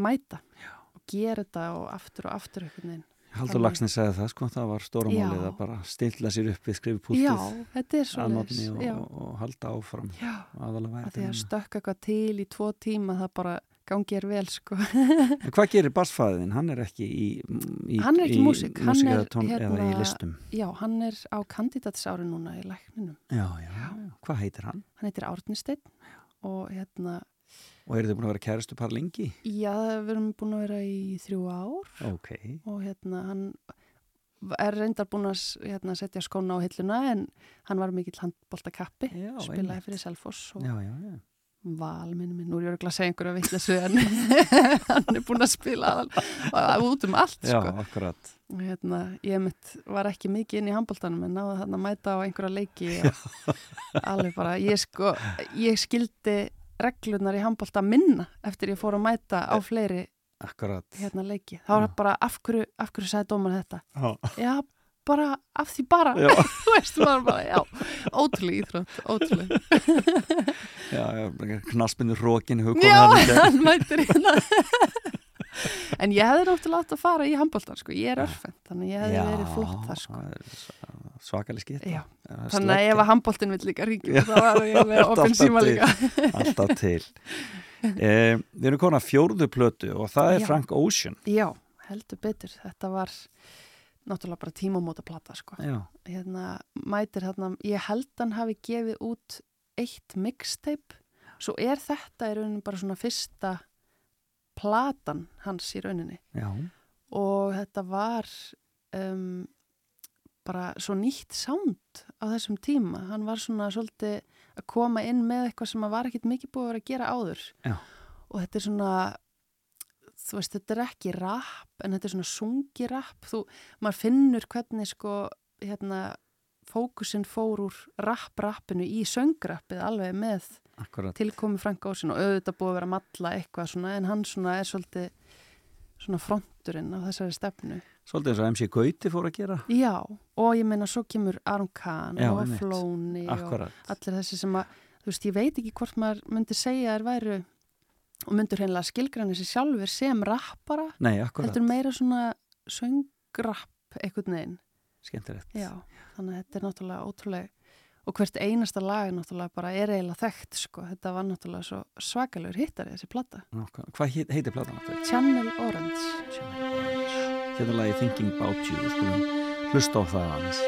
mæta já. og gera þetta og aftur og aftur einhvern veginn Haldur Lagsnes segði það, sko, það var stóramálið Já. að bara stilla sér upp við Já, skrifpúltið þetta er svo að notni og, og, og halda áfram já, aðalega að því að stökka eitthvað til í tvo tíma það bara gangi er vel sko. Hvað gerir bassfæðin? Hann er ekki í, í Hann er ekki í músík, hann músík er, eða, eða í hérna- listum. Já, hann er á kandidatsári núna í lækninum. Já, já. Hvað heitir hann? Hann heitir Árni Steinn og hérna, Og eru þið búin að vera kæristu par lengi? já, við erum búin að vera í þrjú ár Ok. og hérna, hann er reyndar búin að hérna, setja skóna á hilluna en hann var mikill handboltakappi, Já, spilaði fyrir Selfoss og Já, já, já. val minn minn, nú er ég örugglega að segja einhverja vittlesu en hann er búin að spila út um allt Já, sko. akkurat. Og hérna, ég mitt var ekki mikið inn í handboltanum en náði þarna að mæta á einhverja leiki og alveg bara, ég sko ég skildi reglurnar í handbolta minna eftir ég fór að mæta á fleiri Akkurat. hérna leiki þá var það bara, af hverju, af hverju sagði dómar þetta Já. já, bara, af því bara Já. þú veist, maður bara, já ótrúlega íþrótt, ótrúlega Já, já, knaspinu rókin hugum já, hann í gegn. hann mætir hérna en ég hefði náttúrulega átt að fara í handboltan, sko, ég er örfend þannig ég hefði verið flott þar, sko það er svakalig skipt. Já, Þannig að ef að handbóltin vil líka ríkjum þá var ég opinn síma líka. Alltaf til. Eh, við erum konar fjórðu plötu og það er Já. Frank Ocean. Já, heldur betur. Þetta var náttúrulega bara tímamóta plata sko. Hérna, mætir hérna, ég held hann hafi gefið út eitt mixtape. Svo er þetta í rauninni bara svona fyrsta platan hans í rauninni. Já. Og þetta var um, bara svo nýtt sound á þessum tíma. Hann var svona svolítið að koma inn með eitthvað sem var ekkit mikið búið að vera að gera áður. Já. Og þetta er svona, þú veist, þetta er ekki rap, en þetta er svona sungi rap. Þú, maður finnur hvernig sko, hérna, fókusinn fór úr rap-rappinu í söngrappið alveg með Akkurat. tilkomi Frank Ocean og auðvitað búið að vera að matla eitthvað svona, en hann svona er svolítið svona fronturinn á þessari stefnu. Svolítið eins og MC Gauti fór að gera. Já, og ég meina svo kemur Aron Kahn Já, og. Flóni og Akkurat. allir þessi sem að, þú veist, ég veit ekki hvort maður myndi segja þær væru og myndur hreinlega skilgræni sér sjálfur sem rappara, Nei, akkurat. heldur meira svona söngrapp einhvern veginn. Skemmtilegt. Já, þannig að þetta er náttúrulega ótrúlega og hvert einasta lag er náttúrulega bara er eiginlega þekkt, sko. Þetta var náttúrulega svo svakalegur hittari þessi plata. Nákvæm. Hvað heit- heitir platan aftur? Channel Orange. Hérna lagi Thinking About You, skulum hlusta á það aðeins.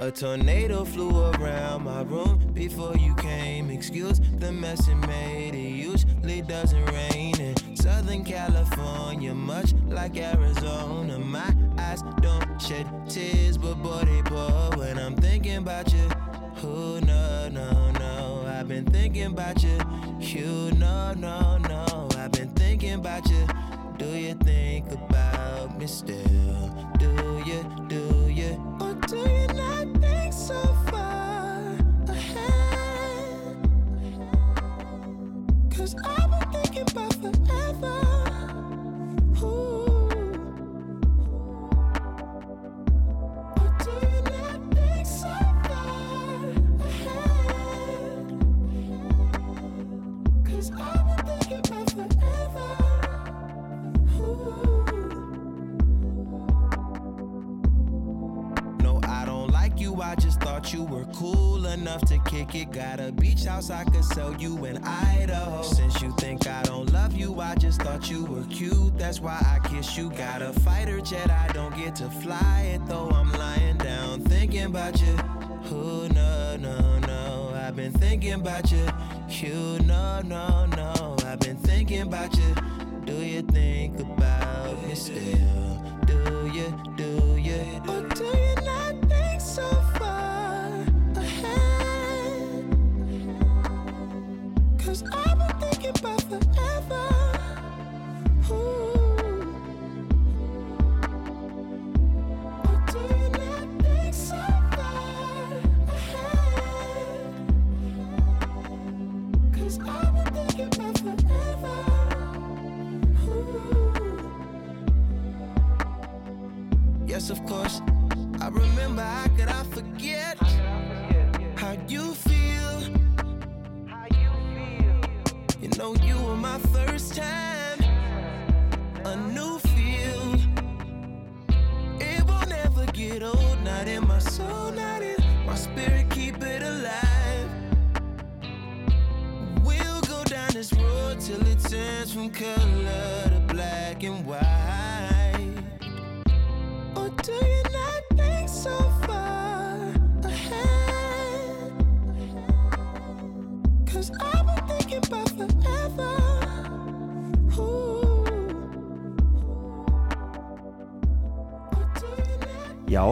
A tornado flew around my room before you came. Excuse the mess it made. It usually doesn't rain in Southern California, much like Arizona. My eyes don't shed tears, but boy, they pour when I'm thinking about you. Oh, no, no, no. I've been thinking about you. You, no, no, no. I've been thinking about you. Do you think about me still? Do you, do you? Or do you not think so far ahead? Cause I've been thinking about forever. Ooh. Just thought you were cool enough to kick it. Got a beach house I could sell you in Idaho. Since you think I don't love you, I just thought you were cute. That's why I kiss you. Got a fighter jet, I don't get to fly it though. I'm lying down thinking about you. Oh, no, no, no. I've been thinking about you. You, no, no, no. I've been thinking about you. Do you think about me still? Do you, do you? Or do you not think so I've been thinking about forever. Ooh.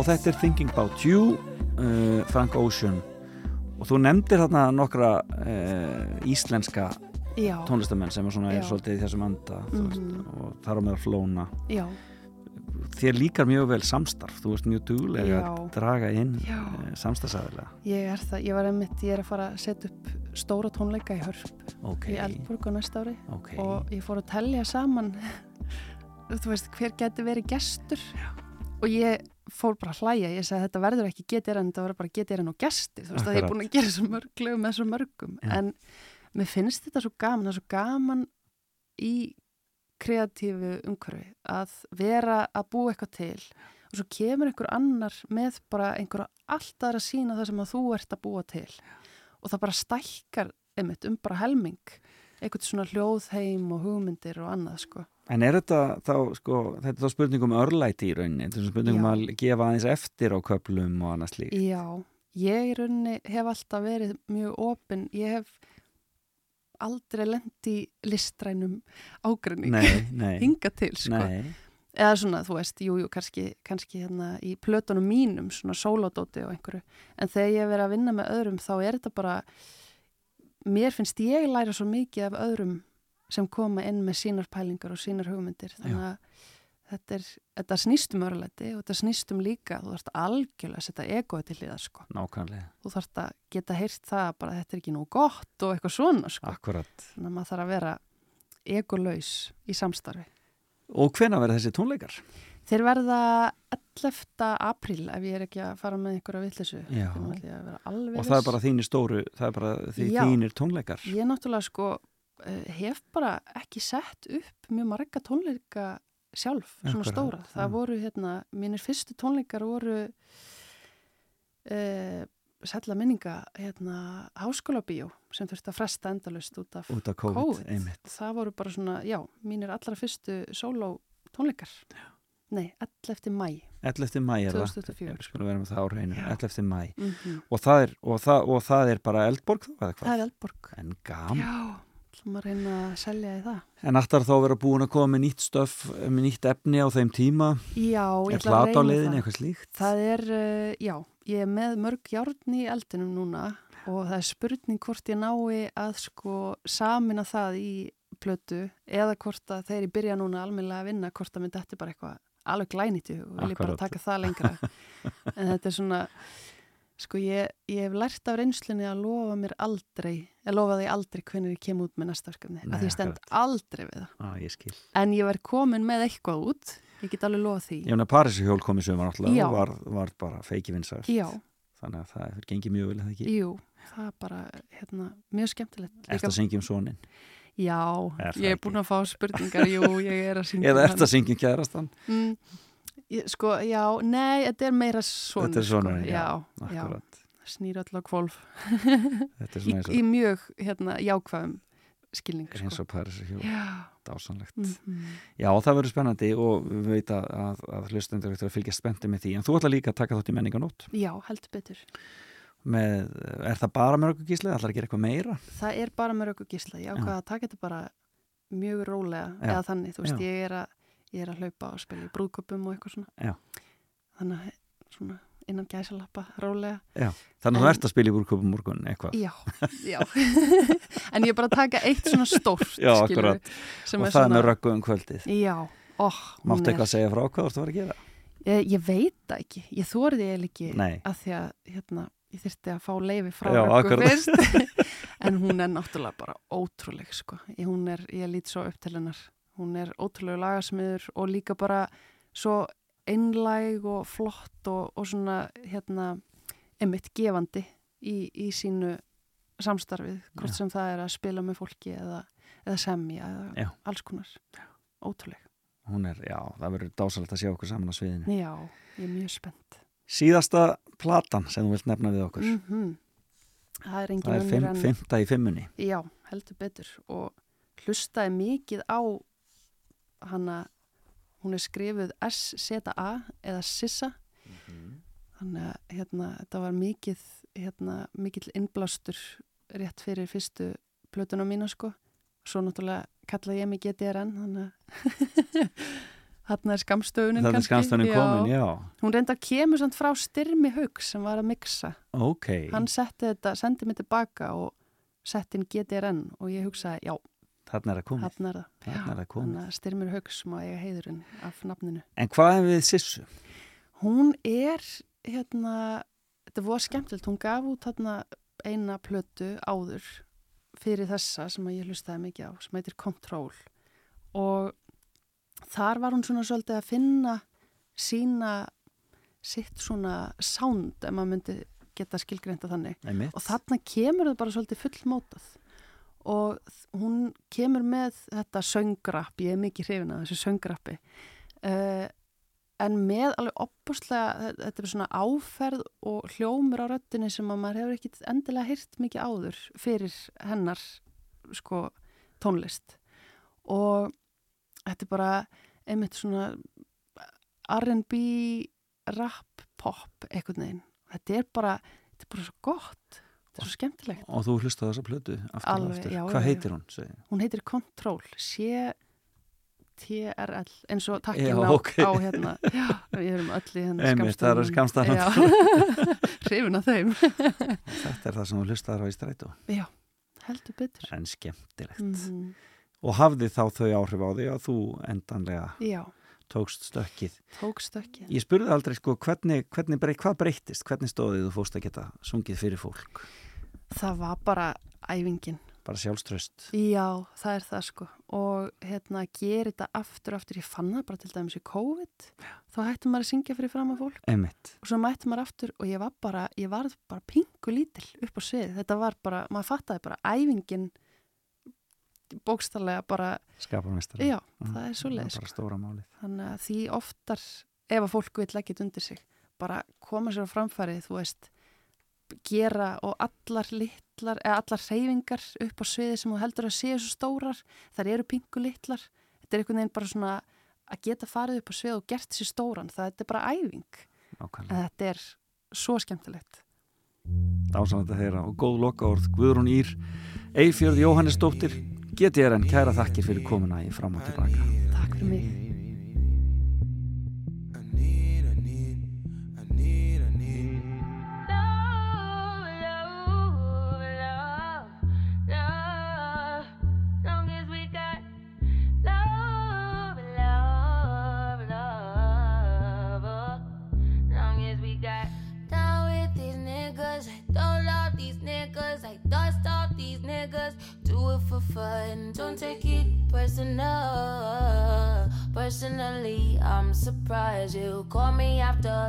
Þetta er Thinking About You uh, Frank Ocean. Og þú nefndir þarna nokkra uh, íslenska Já, tónlistamenn sem er svona er Já. svolítið í þessum anda mm veist, og þar á meðal flóna. Já, þér líkar mjög vel samstarf þú ert mjög duglega Já. að draga inn Já. uh, samstarfsæðilega ég er ég var einmitt, ég er að fara að setja upp stóra tónleika í hörp ok, í Eldborg á næsta ári. Ok. Og ég fór að tellja saman þú veist, hver geti verið gestur og ég fór bara að hlæja, ég sagði þetta verður ekki getir en þetta verður bara getir en og gestir þú veist að ég er Akkurat. búin að gera svo mörg lög með svo mörgum Já. en mér finnst þetta svo gaman, það er svo gaman í kreatífu umhverfi að vera að búa eitthvað til og svo kemur einhver annar með bara einhverja allt aðra sína það sem að þú ert að búa til og það bara stækkar einmitt um bara helming eitthvað svona hljóðheim og hugmyndir og annað sko. En er þetta þá, sko, þetta er þá spurning um örlæti í rauninni, þetta er svona spurning um Já. að gefa aðeins eftir á köplum og annað slíkt. Já, ég í rauninni hef alltaf verið mjög opinn, ég hef aldrei lent í listrænum nei, hinga til sko. nei, eða svona, þú veist, jú, jú, kannski, kannski hérna í plötunum mínum, svona sólódóti og einhverju, en þegar ég hef verið að vinna með öðrum, þá er þetta bara mér finnst ég læra svo mikið af öðrum sem koma inn með sínar pælingar og sínar hugmyndir þannig að þetta, er, þetta snýst um öruleiti og þetta snýst um líka þú þarfst algjörlega að setja egoið til liðar sko. nákvæmlega, þú þarfst að geta heyrt það að bara þetta er ekki nú gott og eitthvað svona sko. akkurat. þannig að maður þarf að vera egolaus í samstarfi Og hvena verða þessi tónleikar? Þeir verða 11. apríl ef ég er ekki að fara með einhverja vittlisu. Já. Og það er bara þínir stóru, það er bara þínir tónleikar. Ég náttúrulega sko hef bara ekki sett upp mjög marga tónleika sjálf, svona Akkúrat, stóra. Það já. voru hérna, mínir fyrstu tónleikar voru uh, sætla minninga hérna háskólabíó sem þurfti að fresta endalust út af Út af COVID, COVID. einmitt. Það voru bara svona, já, mínir allra fyrstu sóló tónleikar. Nei, 11. mæ. 11. mæ er það. 2004. Við skulum vera með það á hreinu, Já. 11. mæ. Mm Og það er, og það, og það er bara Eldborg þá, eða hvað? Það er Eldborg. En gaman. Já, ætlum að reyna að selja í það. En ætlar þá að vera búin að koma með nýtt stöf, með nýtt efni á þeim tíma? Já, ég ætla að reyna það. eitthvað slíkt? Það er, uh, já, ég er með mörg járn í eldinum núna og það er spurning hvort ég nái að sko samina það í plötu eða hvort að þegar ég byrja núna almennilega að vinna, hvort að myndi þetta bara eitthvað alveg hug og vil ég bara taka það lengra. en þetta er svona, sko ég, ég hef lært af reynslunni að lofa mér aldrei, að lofa því aldrei hvernig ég kem út með næsta verkefni, Nei, að því ég stend akkurat. aldrei við það. Á, ég skil. En ég verð komin með eitthvað út, ég get alveg lofað því. Ég meina Parísi hjól komið sumar náttúrulega Já. og var, var bara feiki vinsælt. Já, Þannig að það gengið mjög vel, er það ekki? jú, það er bara hérna, mjög skemmtilegt. Ertu að syngja um sonin? Já, Er ég er búin að fá spurningar, jú, ég er að syngja. Eða um ertu að syngja um kærastan? hann. Mm, ég, sko, já, nei, þetta er meira svona. Þetta er sonurinn, sko. já, Já, já, Akkurat. snýr öll á kvolf. Þetta er Í, svona eins í og, mjög, hérna, jákvæðum skilning, eins sko. og Parísi hjól. Já, Dásanlegt. mm Já, það verður spennandi og við veit að, að, að hlustendur eftir að fylgja spendi með því. En þú ætla líka að taka þátt í menninganót. já, heldur betur. Með, er það bara með okkur gíslega? ætlar að gera eitthvað meira? Það er bara með rauku gísla. Ég ákvaða að taka þetta bara mjög rólega, Já. eða þannig, þú veist, Já. ég er, að, ég er að hlaupa og spila í brúðköpum og eitthvað svona. Já. Þannig að, svona, innan gæsalappa, rólega. Já. Þannig að þú ert að spila í búrköpum morgun eitthvað. Já, já. en ég er bara að taka eitt svona stórt, Já, akkurat. sem Og er það er með röggu um kvöldið. Já, óh, Máttu er... eitthvað að segja frá hvað þú ert að fara að gera? Ég, ég veit það ekki, ég þórið ég ekki Nei. að því að, hérna, ég þyrfti að fá leifi frá Röggu fyrst. en hún er náttúrulega bara ótrúleg, sko. Ég- Hún er, ég lít svo upp til hennar. Hún er ótrúlega lagasmiður og líka bara svo einlæg og flott og, og svona, hérna, emitt gefandi í, í sínu samstarfið, hvort Já. sem það er að spila með fólki eða, eða semja eða Já. alls konar. Ótrúleg. Hún er, já, það verður dásalegt að sjá okkur saman á sviðinu. Já, ég er mjög spennt. Síðasta platan sem þú vilt nefna við okkur. Mm Það er engin það er önnur en... fymta í fimmunni. Já, heldur betur og hlustaði mikið á hana, hún er skrifuð S-Z-A eða Sissa þannig að hérna, þetta var mikið hérna, mikill innblástur rétt fyrir fyrstu plötuna mína sko. Svo náttúrulega kalla ég mig GTRN þannig að þarna er skamstöfunin Það er kannski. skamstöfunin komin, já. hún reynda að kemur samt frá Styrmi Haugs sem var að mixa. Ok, hann setti þetta, sendi mig tilbaka og setti inn GTRN og ég hugsaði, já, þarna er að koma. þarna er það Þarna er það komið. þannig að Styrmir Haugs má eiga heiðurinn af nafninu En hvað er við Sissu? hún er hérna, þetta var skemmtilegt hún gaf út hérna eina plötu áður fyrir þessa sem að ég hlustaði mikið á, sem heitir Control og þar var hún svona svolítið að finna sína sitt svona sound ef maður myndi geta skilgreinta þannig Einmitt. og þarna kemur það bara svolítið fullmótað og hún kemur með þetta söngrapp, ég er mikið hrifin að þessu söngrappi uh, en með alveg opbúrslega þetta er svona áferð og hljómur á röttinni sem að maður hefur ekkit endilega hýrt mikið áður fyrir hennar sko tónlist. Og þetta er bara einmitt svona R&B rap, pop, einhvern veginn. Þetta er bara, þetta er bara svo gott þetta er svo skemmtilegt Og þú hlustaði þessa plötu aftur og Alveg, aftur. já, Hvað já, heitir hún? Segi? hún heitir Control C-T-R-L eins og takkin Já, á, ok. á hérna já, við erum öll í hérna það eru skammstafan. hrifin af þeim Þetta er það sem þú hlustaði á í strætó. já, heldur betur En skemmtilegt. mm Og hafði þá þau áhrif á því að þú endanlega já, tókst stökkið. tók stökkið Ég spurði aldrei sko hvernig, hvernig hvað breytist, hvernig stóðið þú fóst að geta sungið fyrir fólk? Það var bara æfingin Bara sjálfströst. Já, það er það sko og hérna gera þetta aftur og aftur ég fann það bara til dæmis í COVID þá hættum maður að syngja fyrir fram að fólk Einmitt. og svo mætti maður aftur og ég var bara ég var bara pingu lítil upp á svið þetta var bara, maður fattaði bara æfingin bókstallega bara, Skapamestari. já, það er svoleiðis Bara stóra málið. þannig að því oftar ef að fólk vil leggja þetta undir sig bara koma sér á framfæri þú veist gera og allar litlar eða allar reyfingar upp á sviði sem þú heldur að séu svo stórar þar eru pingu litlar þetta er einhvern veginn bara svona að geta farið upp á svið og gert sér stóran það þetta er bara æfing Nákvæmlega. en þetta er svo skemmtilegt Dásanlega að heyra og góð lokaorð Guðrún Ír, Eifjörð Jóhannesdóttir GTRN, kæra þakkir fyrir komuna í fram og tilbaka. Takk fyrir mig call me after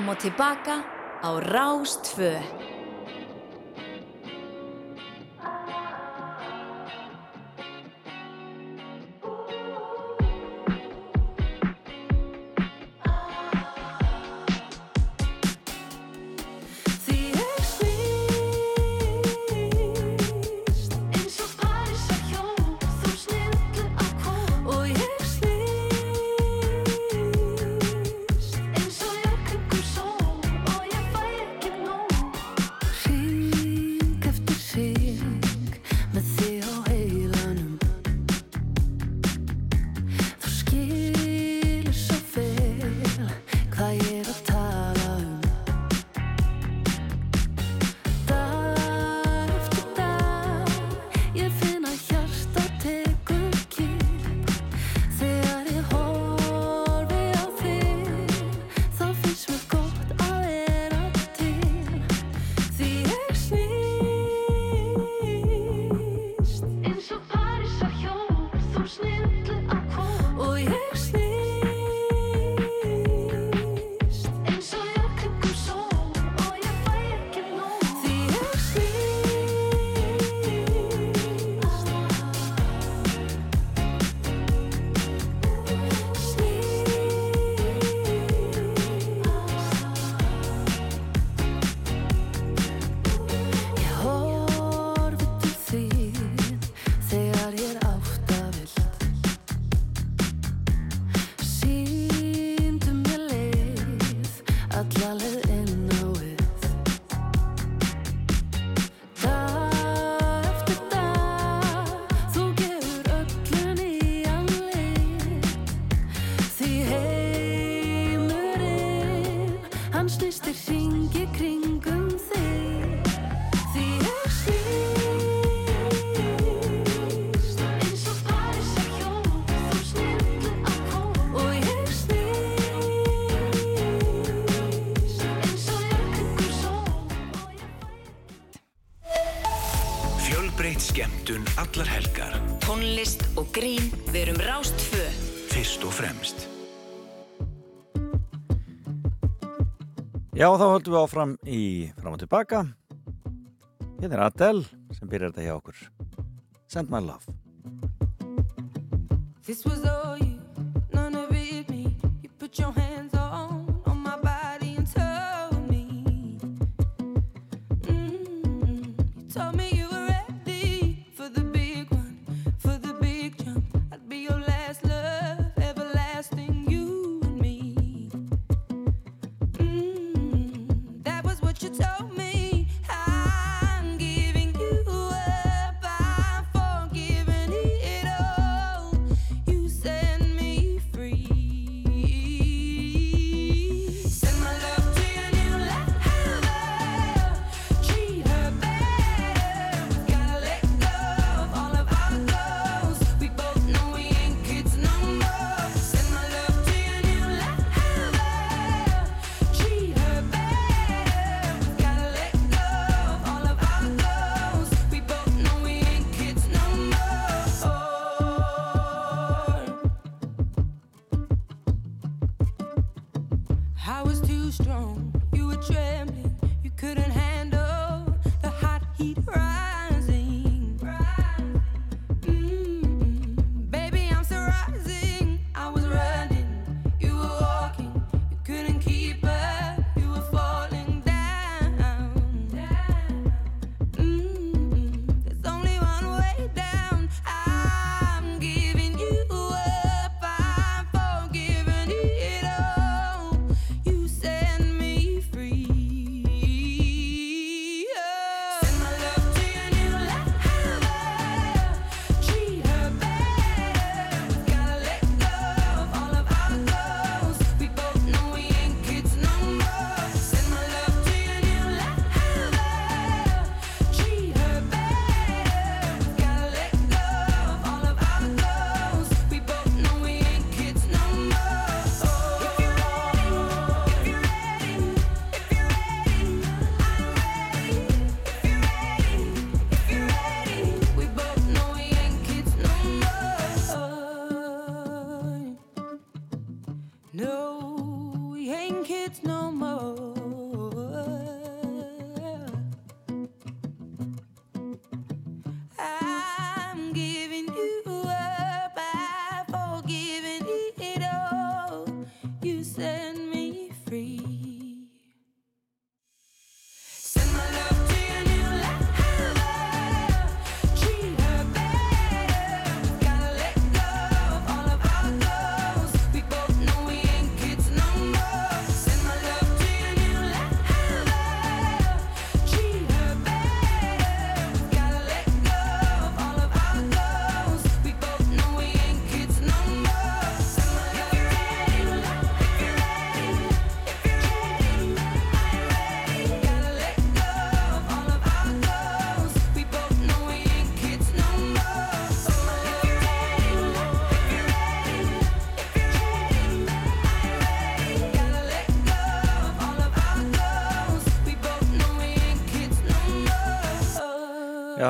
fram og tilbaka á Rástföð. allar helgar. Tónlist og grín verum rást tvö. Fyrst og fremst. Já, þá höldum við áfram í fram og tilbaka. Hérna er Adele sem byrjar þetta hjá okkur. Send my love. This was all you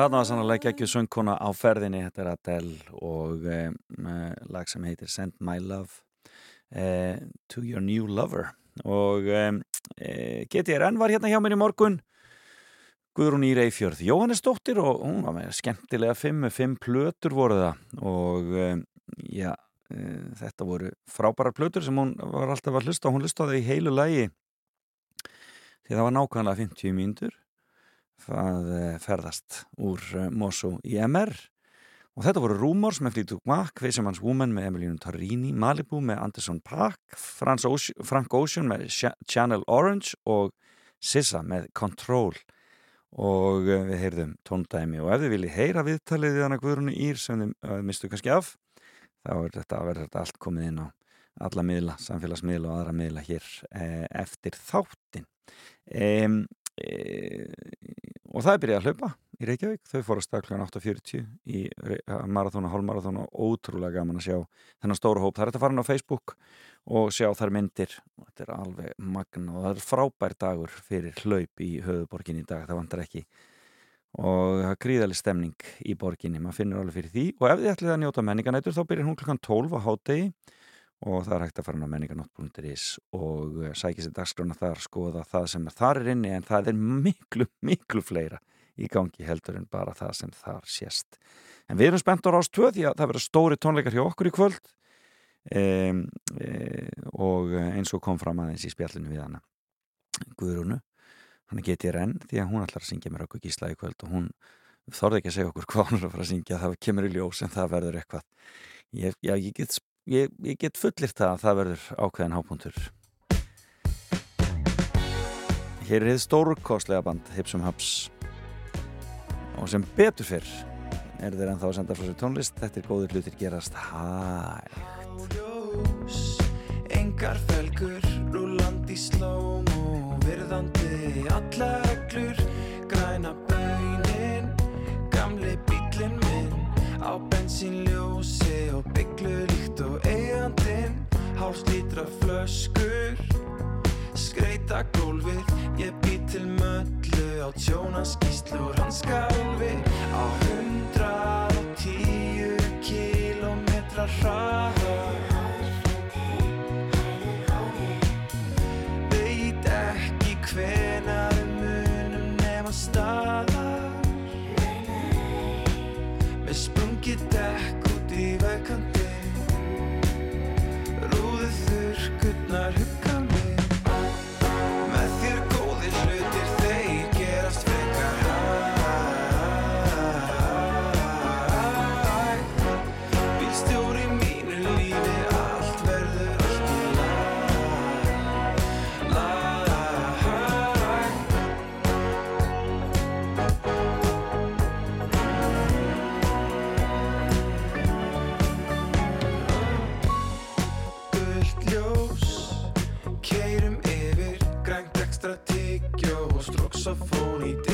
þarna var sannlega geggjuð söngkona á ferðinni, þetta er Adele og um, lag sem heitir Send My Love uh, to Your New Lover. Og um, uh, GTRN var hérna hjá mér í morgun. Guðrún Ír Eifjörð Jóhannesdóttir og hún var með skemmtilega fimm, fimm plötur voru það. Og um, já, uh, þetta voru frábærar plötur sem hún var alltaf að hlusta og hún hlustaði í heilu lagi. Því það var nákvæmlega 50 mínútur það eh, ferðast úr eh, Mosó í MR og þetta voru Rumors með Fleetwood Mac Fisherman's Woman með Emilínu Torrini Malibu með Anderson Ocean, Frank Ocean með Ch Channel Orange og Sissa með Control. Og eh, við heyrðum tóndæmi og ef þið viljið heyra viðtalið við hana Guðrunu Ír sem þið mistu kannski af þá er þetta þetta allt komið inn á alla miðla, samfélagsmiðla og aðra miðla hér eftir þáttin um, og það er byrjað að hlaupa í Reykjavík, þau fóru að stað kl. 8.40 í marathóna, hálfmarathóna og ótrúlega gaman að sjá þennan stóra hóp. Það er þetta farin á Facebook og sjá þar myndir. Og þetta er alveg magna og það er frábær dagur fyrir hlaup í höfuborgin í dag, það vantar ekki. Og það er gríðalig stemning í borginni, maður finnur alveg fyrir því. Og ef þið ætlið að njóta menninganætur þá byrjar hún kl. 12 á hátegi og það er hægt að fara á menninganótt.is og eh, sækja sér dagskrána þar skoða það sem er þar er inni en það er miklu, miklu fleira í gangi heldur en bara það sem þar sést. En við erum spennt á rást 2 því að það verður stóri tónleikar hjá okkur í kvöld e, e, og eins og kom fram aðeins í spjallinu við hana Guðrúnu, hann geti renn því að hún ætlar að syngja með okkur gísla í kvöld og hún þorði ekki að segja okkur hvað hún er að fara að syngja. Það kemur í ljós en það verður eitthvað. Ég, já, ég get ég, ég get fullirt það að það verður ákveðin hápuntur Hér er þið stórkostlega band Hipsum Hubs. Og sem betur fyrr er þeir ennþá að senda frá sér tónlist. Þetta er góður hlutir gerast hægt. Ljós Engar felgur, rúlandi slóm og virðandi alla reglur. Græna baunin, gamli bílinn minn Á bensínljósi og Hálslítra flöskur, skreita gólfið Ég bý til möllu á tjónaskíslu og hanskálfi Á hundrað og tíu kílómetra hraða. Hvenar munum nema staðar. Með sprungið dekk út í vegkandi midnight Og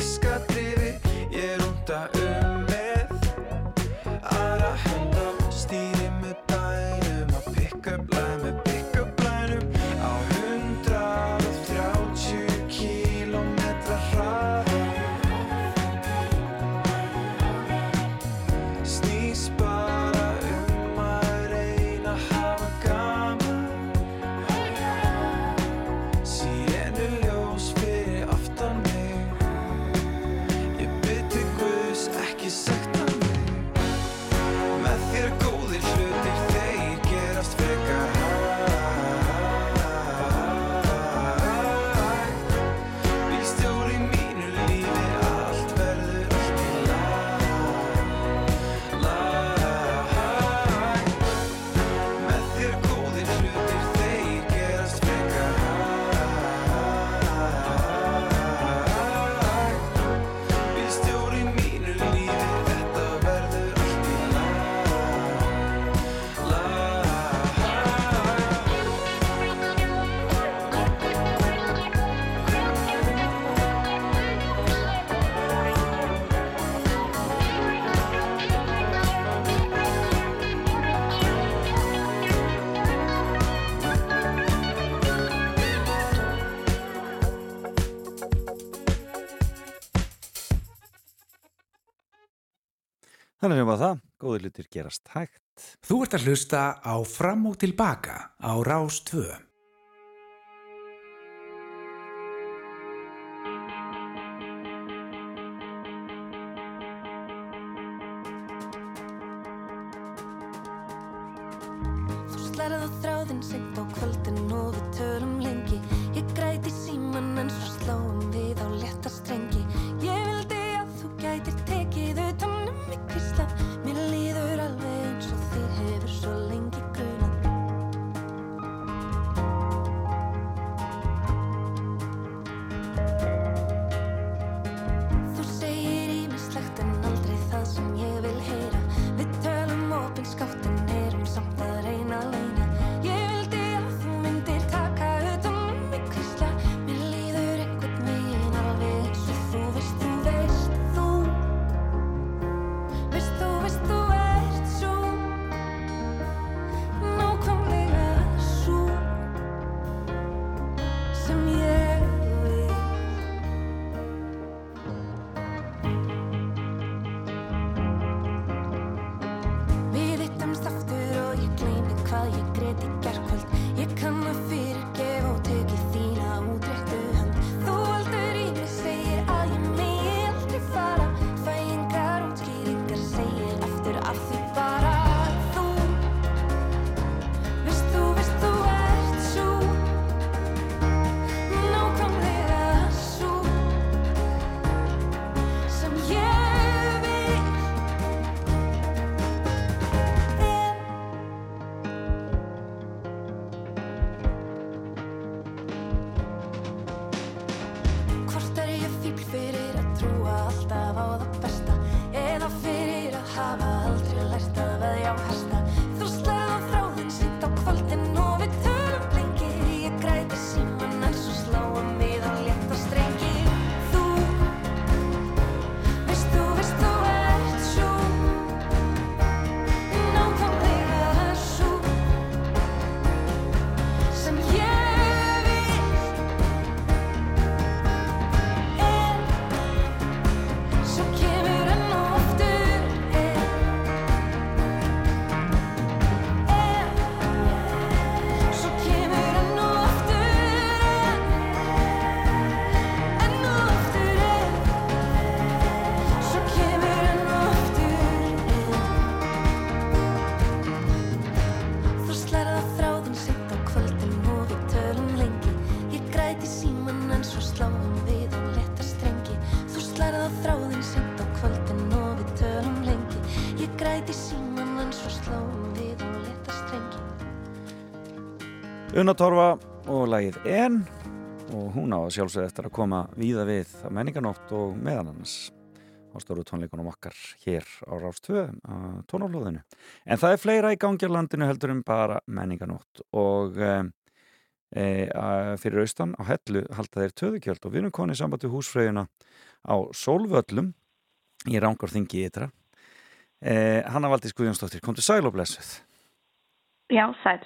Þannig sem var það, góði hlutir gerast hægt. Þú ert að hlusta á Fram og Tilbaka á Rás 2. Ég græti síman en svo sláum við á leta strengi Una Torfa og lagið En og hún á að sjálfsögð eftir að koma víða við að menninganótt og meðan hans á stóru tónleikunum okkar hér á Rástvö á tónaflóðinu. En það er fleira í gangi á landinu heldur um bara menninganótt og e, e, fyrir austan á hellu halda þeir töðukjöld og við erum konið samband við húsfröðuna á Sólvöllum í Rángarþingi ytra. E, Hanna Valdís Guðjónsdóttir, kom til sæl og blessuð. Já, sæl.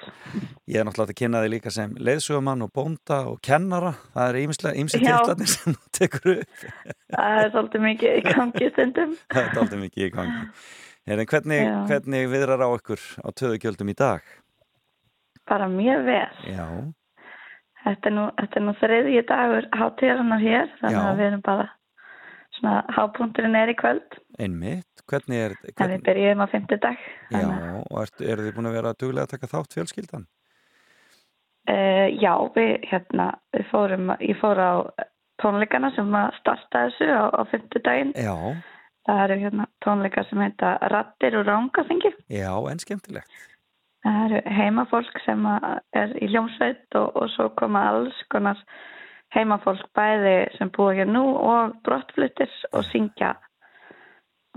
Ég er náttúrulega að kynna þig líka sem leiðsögumann og bónda og kennara. Það er ýmsi Já. titlarnir sem þú tekur upp. Það er svolítið mikið í gangi stundum. Það er alltaf mikið í gangi. Herin, hvernig, hvernig viðrar á ykkur á töðugjöldum í dag? Bara mjög vel. Já, Þetta er nú, þetta nú þriðji dagur hátíðarinnar hér, þannig Já. að við erum bara svona hápunkturinn er í kvöld. Einmitt. Hvernig er... En við byrjum á fimmtudag. já, og er, eru þið búin að vera duglega að taka þátt fjölskyldan? Uh, já, við hérna, við fórum, ég fór á tónleikana sem að starta þessu á, á fimmtudaginn. Já, Það eru hérna tónleikar sem heita Rattir og Rángaþingi. já, en skemmtilegt. Það eru heimafólk sem er í hljómsveit og, og svo koma alls konar heimafólk bæði sem búa hér nú og brottfluttir og syngja.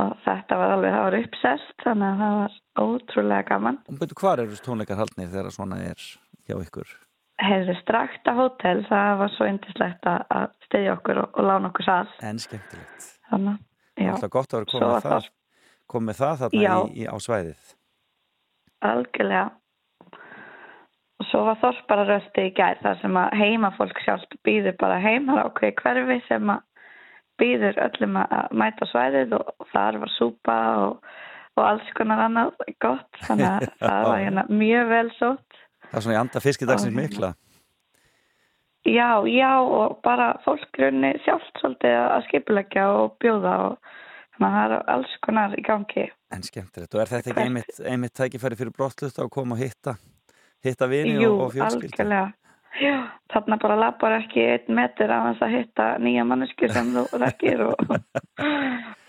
Og þetta var alveg, það var uppsest, þannig að það var ótrúlega gaman. Betur, hvar eru tónleikar haldnir þegar svona er hjá ykkur? Hefðu strakta hótel, það var svo yndislegt að styðja okkur og, og lána okkur sall. En skemmtilegt. Þannig, já, Alltaf gott að vera komið þar. Komið það þarna í, í, á svæðið. algjörlega. Og svo var þorpararösti í gær þar sem að heimafólk sjálft býður bara heim, það er ákveði hverfi sem að býður öllum að mæta á svæðið og, þar var súpa og, og alls konar annað gott þannig að það var hérna mjög vel sótt Það er svona í anda fiskidagsins Og- mikla. Já, já og bara fólk grunni sjálft svolítið að skipuleggja og bjóða og þannig að það er alls konar í gangi. En skemmtilegt. Og er þetta ekki einmitt, einmitt tækifæri fyrir brottlut að koma og hitta, hitta vini Jú, og, og fjölskyldu? algjörlega. Þarna bara lappar ekki einn metur af þess að hitta nýja mannesku sem þú þekkir og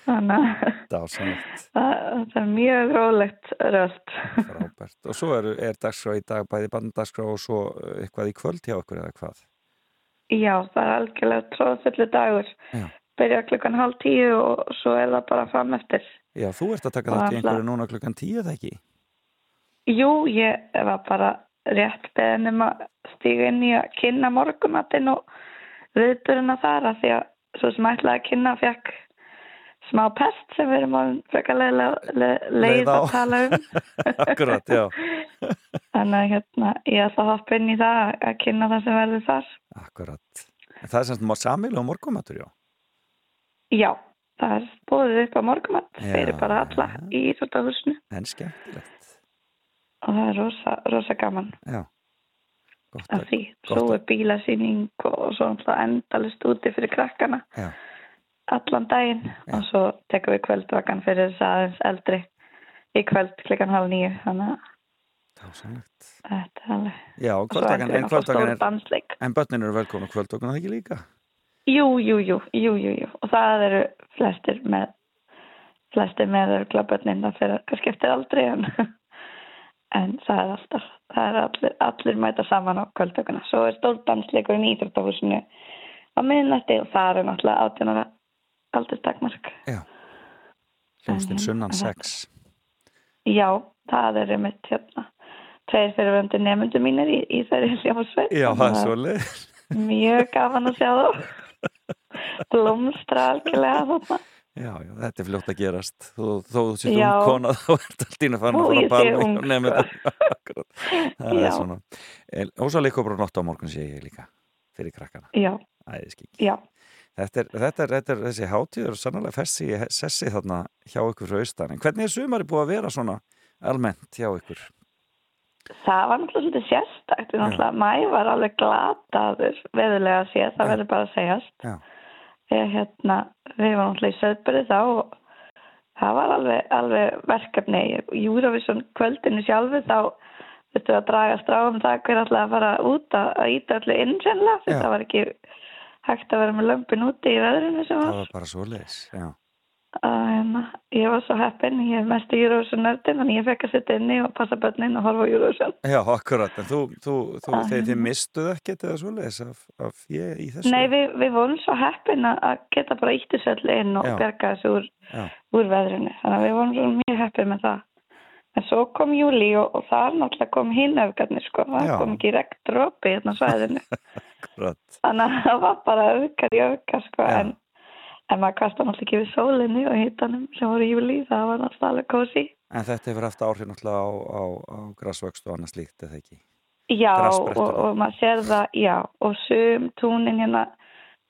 þannig að það, það er mjög rólegt röst. frábært. Og svo er, er dagskrá í dag, bæði bandagskrá og svo uh, eitthvað í kvöld hjá okkur eða hvað? Já, það er algjörlega tróðfullu dagur. Já. Byrja klukkan hálf tíu og svo er það bara fram eftir. Já, þú ert að taka þátt í einhverju núna klukkan tíu, eða ekki? Jú, ég var bara rétt beðin um að stíga inn í að kynna morgumatinn og viðburina þar að því að svo sem ætlaði að kynna fekk smá pest sem við erum alveg frekar leið, leið, leið á. að tala um. Akkurat, já. Þannig að hérna, ég ætla að hoppa inn í það að kynna það sem verður þar. Akkurat. En það er semst samilu og morgumatur, já. Já, það er búið upp á morgumatt Já. fyrir bara alla í Íþróttahúsinu En skemmtilegt. Og það er rosa, rosa gaman Já. Gott af því. Svo er bílasýning og svo endalist úti fyrir krakkana. Já. allan daginn og svo tekum við kvöldvakan fyrir þess aðeins eldri í kvöld klukkan halv nýju þannig að þetta er alveg Já, kvöldvakan, en að kvöldvakan er, dansleik en börnin eru velkomin og kvöldvakan er það ekki líka? jú, jú, jú, jú, jú, jú og það eru flestir með flestir með klabötnin það fyrir kannski eftir aldrei en, en það er alltaf það er allir, allir mæta saman á kvöldvakana svo er stór dansleikur í Íþróttahúsinu á miðnætti og það er náttúrulega átjónara aldrei stakmark Já. Hljómsdinn En- sunnan en þetta- 6. Já, það er einmitt hérna tveir fyrirvöndu nefndu mínir í, í þeirri hljómsveit. Já, það er Þannig að svo leið. Mjög gaman að sjá þá. Blómstra algjörlega þarna. Já, já, þetta er fljótt að gerast. Þó þú sétt ung kona, þá ert allt ína farin Ó, að fara ung, og nefnir. Það Já. er svona. Og svo bara nótt á morgun sé ég líka fyrir krakkana. Já, Þetta er, þetta er, þetta er þessi hátíður og sannlega fessi sessi þarna hjá ykkur frá austan. En hvernig er sumari búið að vera svona almennt hjá ykkur? það var náttúrulega svolítið sérstakt. Mæ var alveg glataður veðulega að sé, það verður bara að segjast. Já. Ég, hérna, við varum náttúrulega í söðbyrði þá og það var alveg, alveg verkefni. Í Júravísson kvöldinu sjálfu þá þurftu að draga stráum það hver alltaf að fara út að, að íta allir inn sennilega. Já. Það var ekki hægt að vera með lömpin úti í veðrinu sem Það var. var bara svo leiðis, já. Að, hérna, ég var svo heppin, ég er mest í Júravísson nördin þannig ég fekk að sitta inni og passa börnin og horfa Júravísson. Já, akkurat, en þú, þú, þú Já, þegar þið hérna. mistuð ekkert eða svo leiðis af, af ég í þessu? Nei, við, við vorum svo heppin að geta bara ítti allir inn og Já. bjarga þessu úr, úr veðrinu. Þannig að við vorum svo mjög heppin með það. En svo kom júli og, og það náttúrulega kom hinn öfgarnir sko. Það Já. kom ekki rekt dropi hérna svæðinu. Þannig að það var bara öfgar í öfgar sko. Já. En, en maður kasta náttúrulega ekki við sólinni og hitanum sem voru í júli. Það var náttúrulega alveg kósi. en þetta hefur haft áhrif náttúrulega á, á, á græsvöxt og annað slíkt, eða ekki? Já, og, og maður sér það, já, og sum túnin hérna,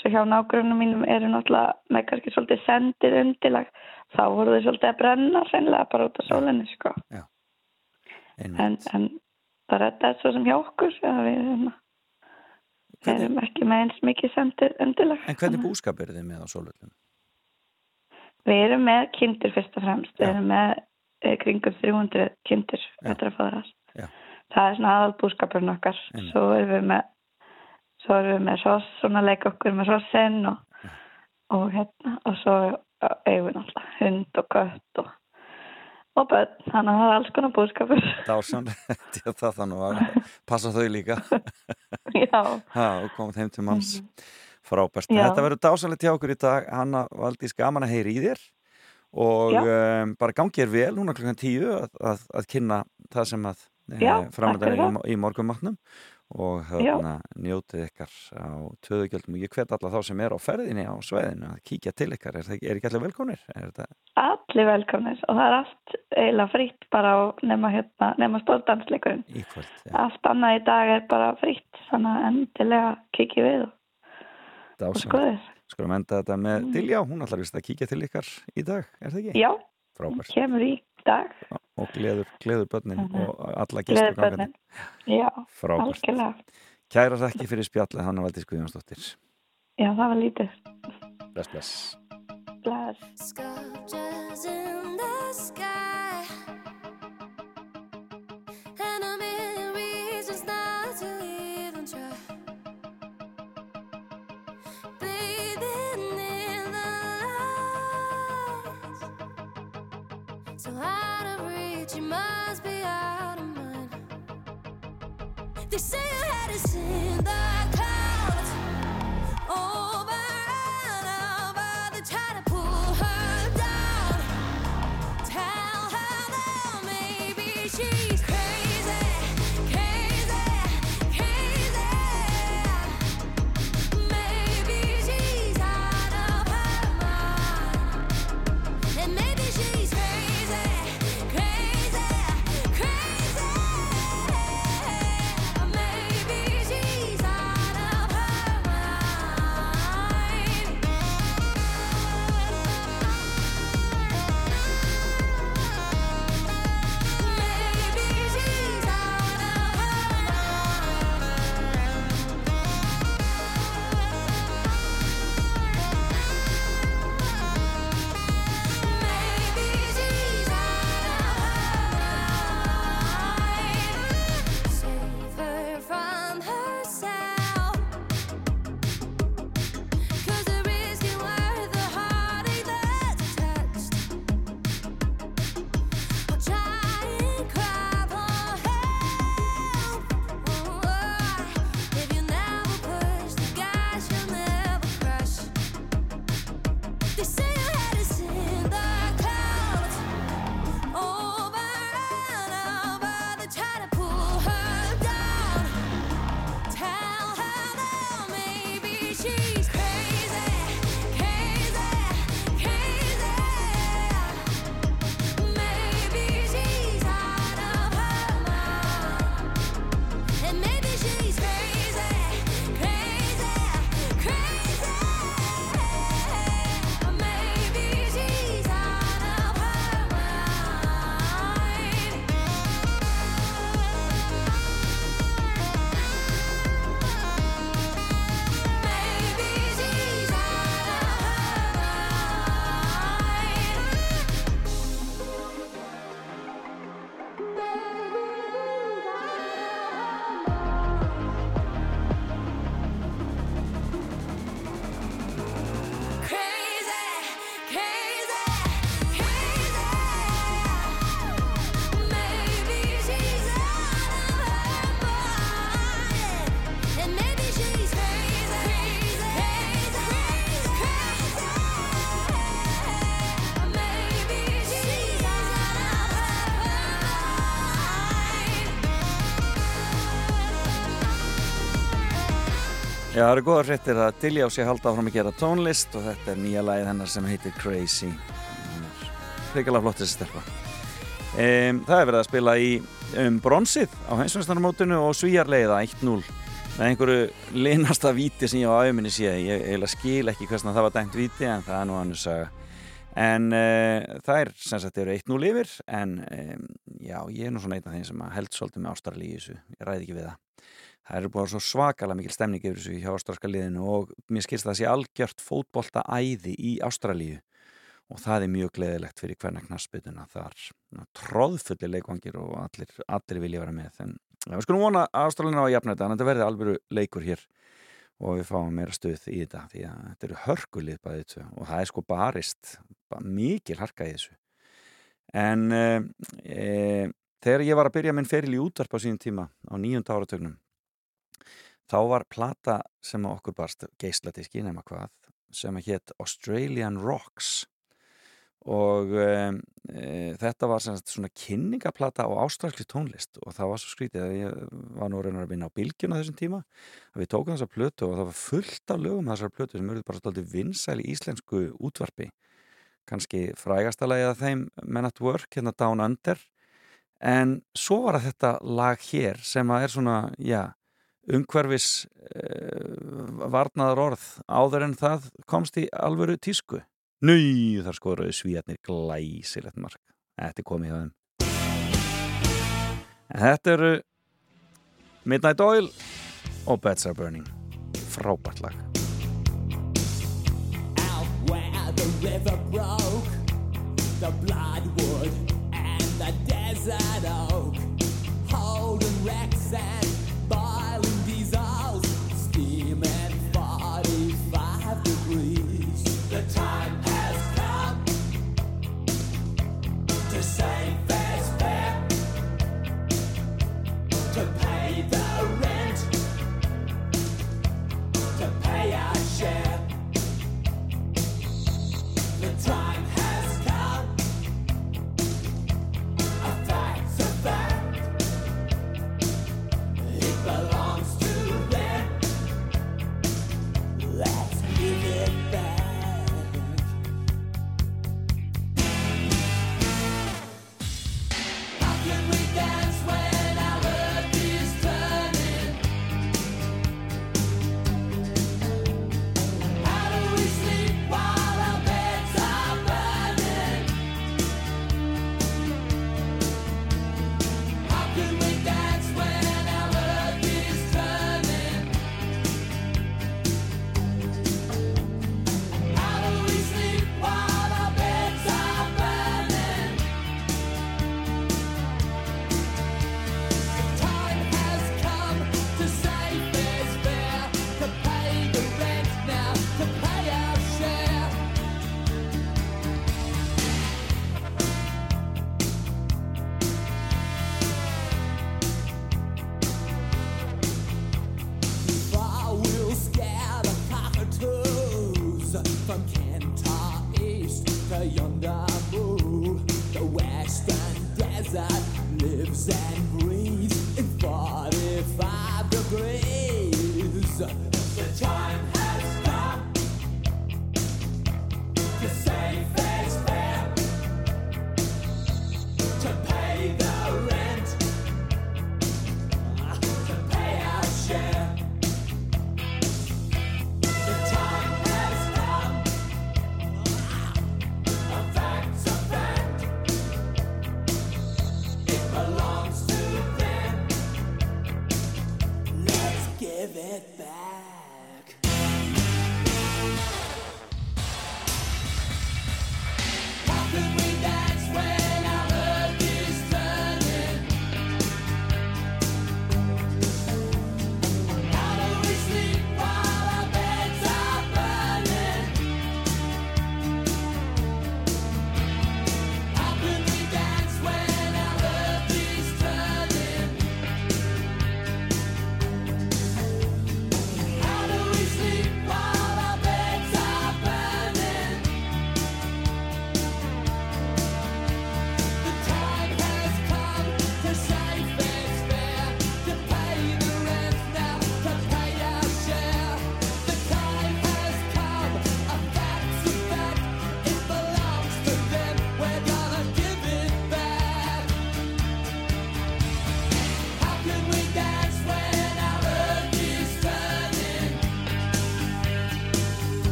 svo hjá nágrunum mínum eru náttúrulega með kannski svolítið sendir undirlag, þá voru þau svolítið að brenna sennilega bara út af sólinni, sko. Einmitt. En, en það reddaði svo sem hjá okkur, að við hérna, Hvernig- erum ekki með eins mikið sendir undirlag. En hvernig búskap eru þið með á sólöldum? Við erum með kindur fyrst og fremst, við Já. erum með eh, kringum 300 kindur Já. vetrafóðrast. Já. Það er svona aðal búskapurinn okkar. Einmitt. Svo erum við með, svo erum við með ross, svona leik okkur með rossinn og, og hérna, og svo eigum við náttúrulega hund og kött og, og börn, þannig að það er alls konar búskapur. Dásan, það þannig að passa þau líka. Já, Ha, og komið heim til manns. Frábært. Mhm. Já. Þetta verður dásanlegt hjá okkur í dag. Hanna Valdís gaman að heyri í þér og um, bara gangi þér vel núna klukkan tíu að, að, að kynna það sem að e, er fyrir í, í morgumatnum og hérna njótið ykkar á töðugjöldum og ég hvet alla þá sem er á ferðinni á sveðinu að kíkja til ykkar. Er, það, er ekki allir velkomnir? Þetta... allir velkomnir og það er allt eiginlega fritt bara á nema, hérna, nema stórdansleikurinn. Allt annað í dag er bara fritt, þannig að endilega kikið við og skoður. Skulum enda þetta með Mm. Diljá, hún ætlar vist að kíkja til ykkar í dag, er það ekki? Já, Frábært. kemur í dag. Og gleður, gleður börnin Mhm. og alla gestur Gleðibörnin. Já, Frábært. algjörlega. Kæra þekki fyrir spjallið Hanna Valdís Guðjónsdóttir. Já, það var lítið. Bless, bless. Bless. Sing Já, það eru góða fréttir að Diljá sé halda áfram að gera tónlist og þetta er nýja lagið hennar sem heitir Crazy. Hún er hrikalega flott þessi stelpa. Um, það er verið að spila í um, bronsið á heimsvæmstarmótinu og svíjarleiða 1-0 með einhverju linasta víti sem ég á auðminni sé. Ég eiginlega skil ekki hversna það var dæmt víti en það er nú annars að En uh, það er sem sagt eru 1-0 yfir en um, já, ég er nú svona einn af þeim sem held svolítið með þessu, ég ræði ekki við það. Það eru búin svo svakalega mikil stemning yfir þessu hjá ástralska liðinu og mér skilst að það sé algjört fótbolta æði í Ástralíu og það er mjög gleðilegt fyrir hvernig knassbytuna þar. Tróðfulli leikvangir og allir, allir vilja vera með. En við skulum vona að Ástralina jafna þetta, en þetta verði alveg leikur hér og við fáum meira stuð í þetta því að þetta eru hörkulið bæðið tvö og það er sko barist bara mikil harka í þessu en e, þegar ég var að byrja minn feril í útvarp á sínum tíma á nýjunda áratögnum þá var plata sem okkur barst geisladiski nema hvað sem að hétt Australian Rocks. Og e, e, þetta var sem sagt svona kynningaplata á ástralski tónlist og það var svo skrítið að ég var nú raunar að vinna á bylgjuna þessum tíma að við tókum þessa plötu og það var fullt af lögum þessar plötu sem eru bara stoltið vinsæli íslensku útvarpi. Kannski frægasta lagið að þeim Men at Work, hérna Down Under. En svo var þetta lag hér sem að er svona, já umhverfis eh, uh, varnaðar orð áður en það komst í alvöru tísku. Nú, þar skoruðu svíjarnir glæsilegt mark. Þetta er komið hjá þeim. En þetta eru Midnight Oil og Beds Are Burning. Frábært lag. Out where the river broke The bloodwood and the desert oak Holding wrecks and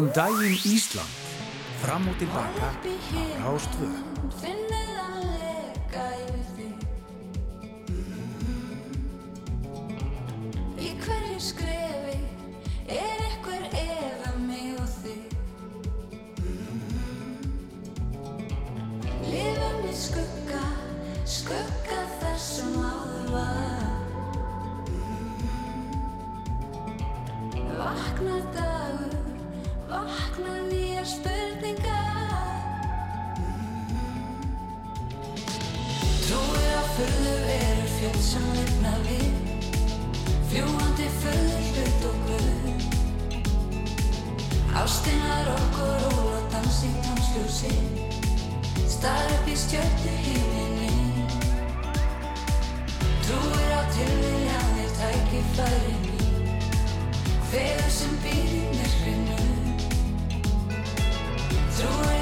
Góðan daginn Ísland, fram og tilbaka á Rástvö. Í hverju skrefi er eitthvað fjöld sem lifna við Fljúandi föður hlut og guð Ástinar okkur og að dansi í tónsljósi Star upp í stjörnu híminni Trúir á tilviljanir tækifæri mín Feður sem í myrkrinu. Trúir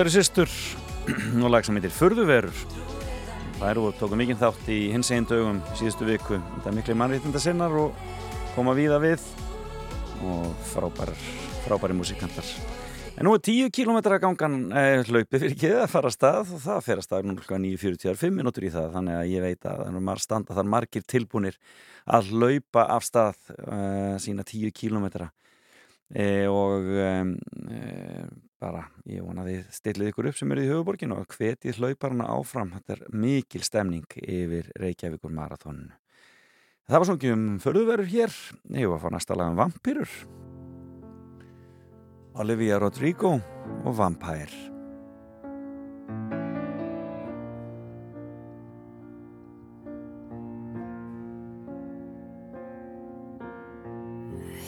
Þetta eru sýstur og lag sem heitir Furðuverur. Það eru og tóku mikinn þátt í hins einn dögum síðustu viku. Þetta er miklu mannréttinda sinnar og koma víða við og frábær, frábæri músikantar. En nú er 10 km gangan eh, hlaupið fyrir ekki að fara að stað og það fer að stað 9.45 minútur í það. Þannig að ég veit að það er standa margir tilbúnir að hlaupa af stað eh, sína 10 km e, og e, bara ég vona þið stillið ykkur upp sem eru í höfuborginu og hvetið hlauparna áfram. Þetta er mikil stemning yfir Reykjavíkur marathóninu það var svona um förðuverur hér. Ég var að fá næsta lag um vampýrur Olivia Rodrigo og Vampire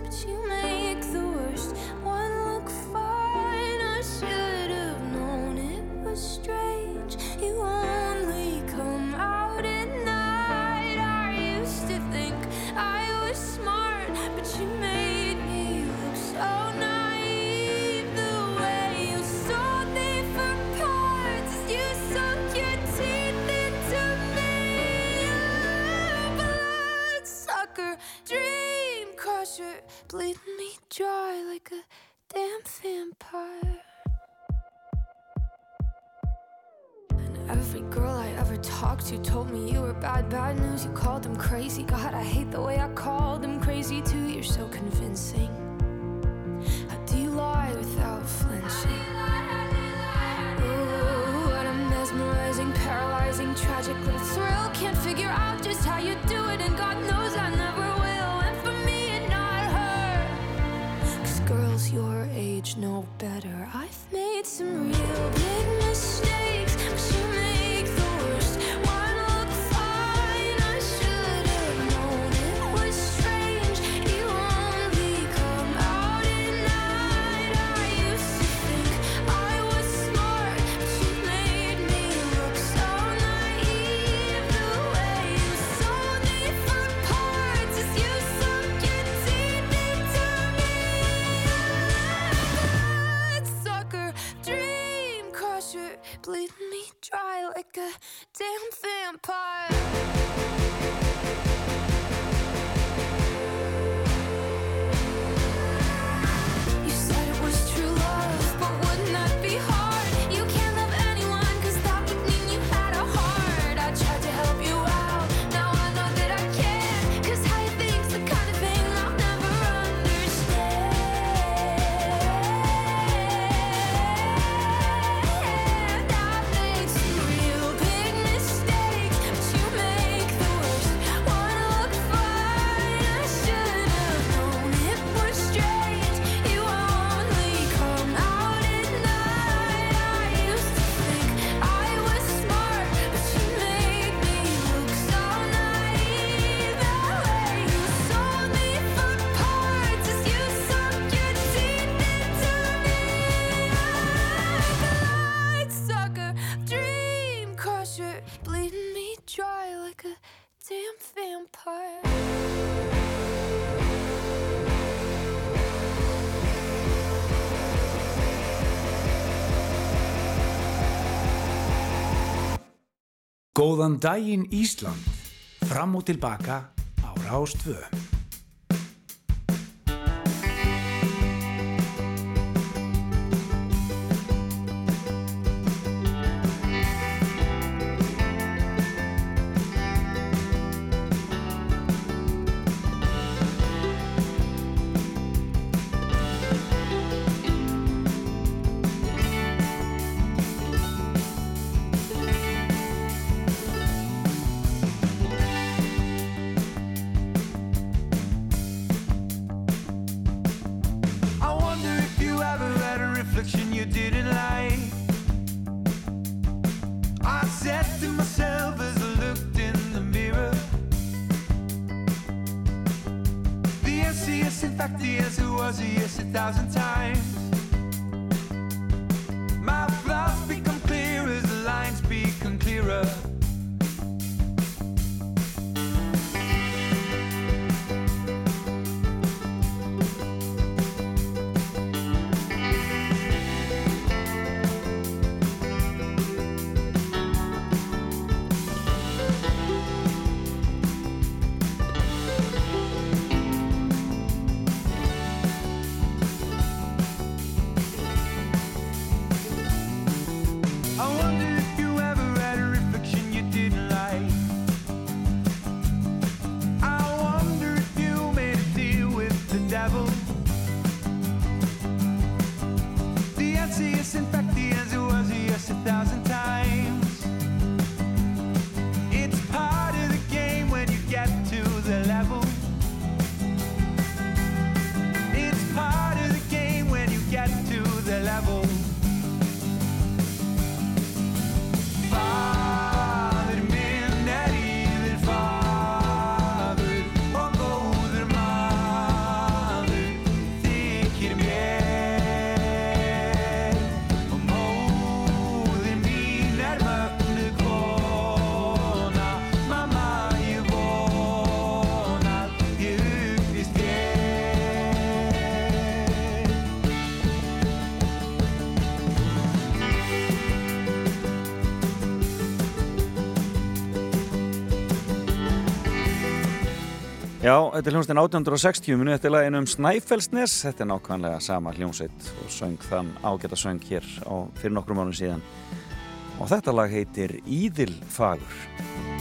but you make the worst bleeding me dry like a damn vampire. And every girl I ever talked to told me you were bad, bad news. You called them crazy. God, I hate the way I called them crazy too. You're so convincing. How do you lie without flinching? Ooh, what a mesmerizing, paralyzing, tragically little thrill. Can't figure out just how you do it, and God knows I never. girls your age know better. I've made some real big mistakes, but you made bleed me dry like a damn vampire. Góðan daginn Ísland, fram og tilbaka á Rástvöðum. Já, þetta er hljómsveitin 1860 minu, þetta er lagin um Snæfellsnes, þetta er nákvæmlega sama hljómsveit og söng þann ágæta söng hér á, fyrir nokkrum árið síðan. Og þetta lag heitir Íðilfagur.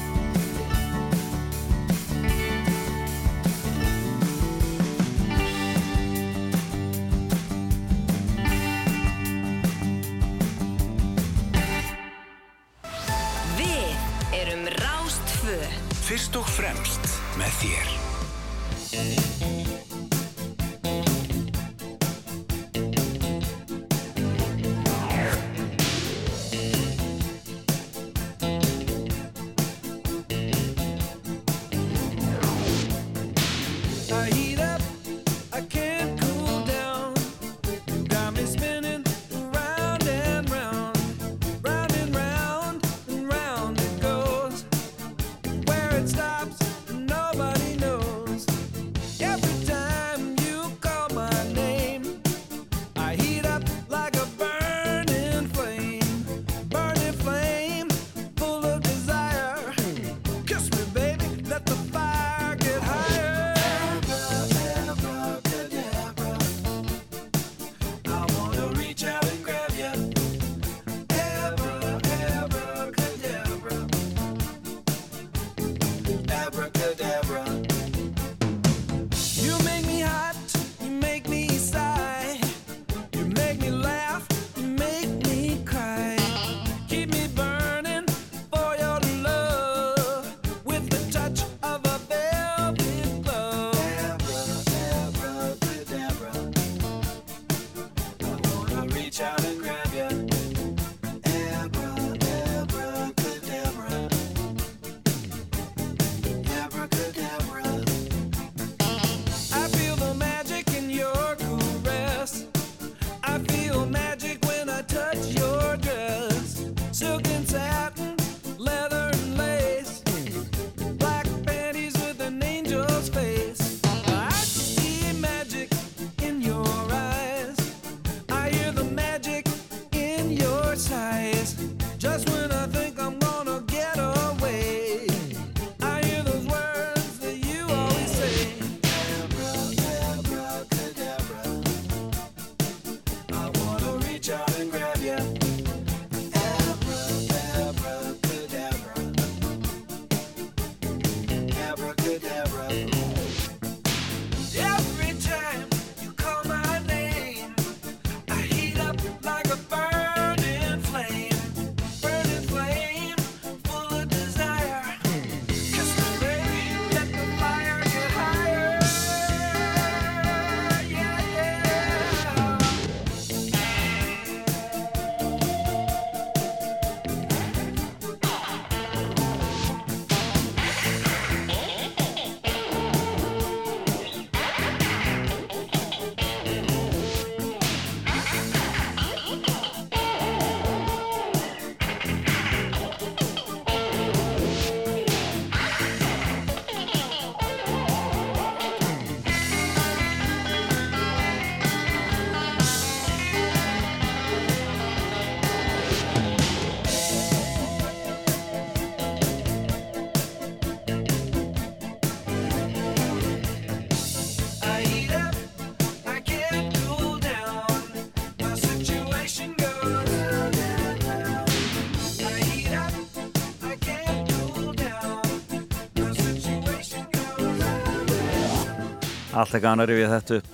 alltaf gana að rifja þetta upp.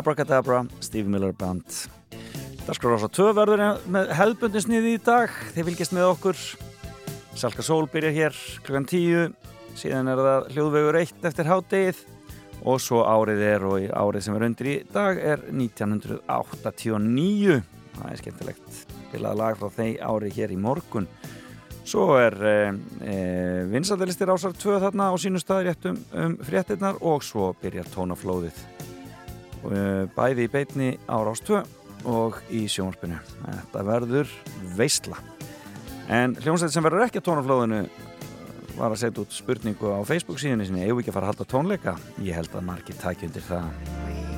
Abracadabra, Steve Miller Band. Það skrur ás á tvö verður með hefðbundinsniði í dag. Þeir vilkist með okkur. Salka Sól byrja hér klukkan tíu. Síðan er það hljóðvegur eitt eftir háttegið og svo árið er og í árið sem er undir í dag er 1989 það er skemmtilegt. Til að laga frá þeir árið hér í morgun. Svo er eh, eh, e, vinsaldalistir ásar 2 þarna á sínu staði rétt um, um fréttinnar og svo byrjar tónaflóðið e, bæði í beitni á rás 2 og í sjónarspinu. Þetta verður veistla. En hljómsveit sem verður ekki á tónaflóðinu var að setja út spurningu á Facebook síðan eða ég vil ekki fara að halda tónleika. Ég held að margir takjundir það.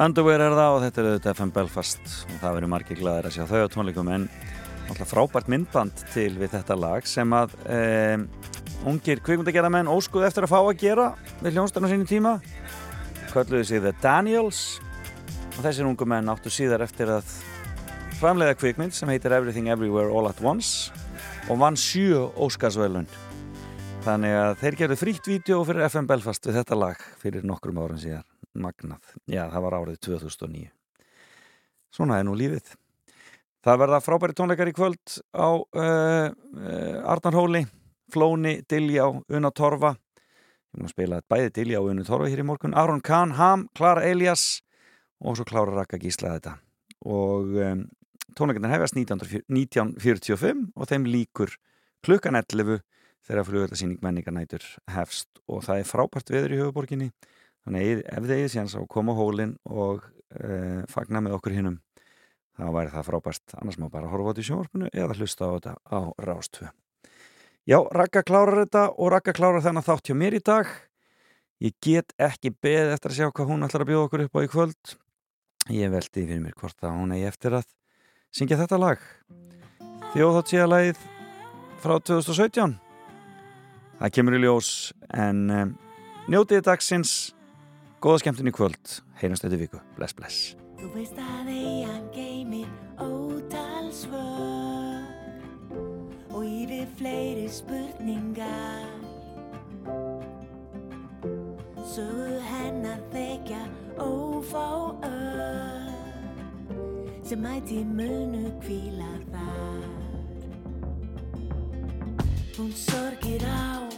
Underwear er það og þetta er auðvitað FM Belfast. Og það verður margir glæðir að sjá þau á tónleikum en alltaf frábært myndband til við þetta lag sem að um, ungir kvikmyndagerðamenn óskuð eftir að fá að gera við hljónstarnar sínum tíma. Kölluðu sig The Daniels. Og þessir ungu menn áttu síðar eftir að framleiða kvikmynd sem heitir Everything Everywhere All At Once og vann sjö Óskarsvölun þannig að þeir gerðu frítt vídeo fyrir FM Belfast við þetta lag fyrir nokkrum árum síðar magnað, já það var árið 2009 svona er nú lífið. Það verða frábæri tónleikar í kvöld á uh, uh, Arnarhóli Flóni, Diljá, Una Torfa. Mun að spila bæði Diljá og Una Torfa hér í morgun, Aron Kahn, Ham Klara Elias og svo Klára Raka Gísla þetta. Og um, tónleikarnir hefjast 19, 1945 og þeim líkur klukkan 11 þegar flugöldarsýning menningarnætur hefst. Og það er frábært veður í höfuborginni þannig ef þið eigið séns að koma á hólinn og uh, fagna með okkur hinnum þá væri það frábært. Annars má bara horfa á þetta í sjónvarpinu eða hlusta á þetta á Rástvö Já, Raka klárar þetta og Raka klárar þennan þátt hjá mér í dag. Ég get ekki beð eftir að sjá hvað hún ætlar að bjóða okkur upp á í kvöld. Ég veldi fyrir mér hvort að hún eigi eftir að syngja þetta lag. Þjóðhátsíðalagið frá 2017 það kemur í ljós en um, njótiði dagsins. Góða skemmtun í kvöld. Heyrnast þetta viku, bless bless. Þú veist að eigin geymir ótal svör og yfir fleiri spurningar. Sögu hennar þekja ófá ör sem mæti munu kvíla þar. Hún sorgir á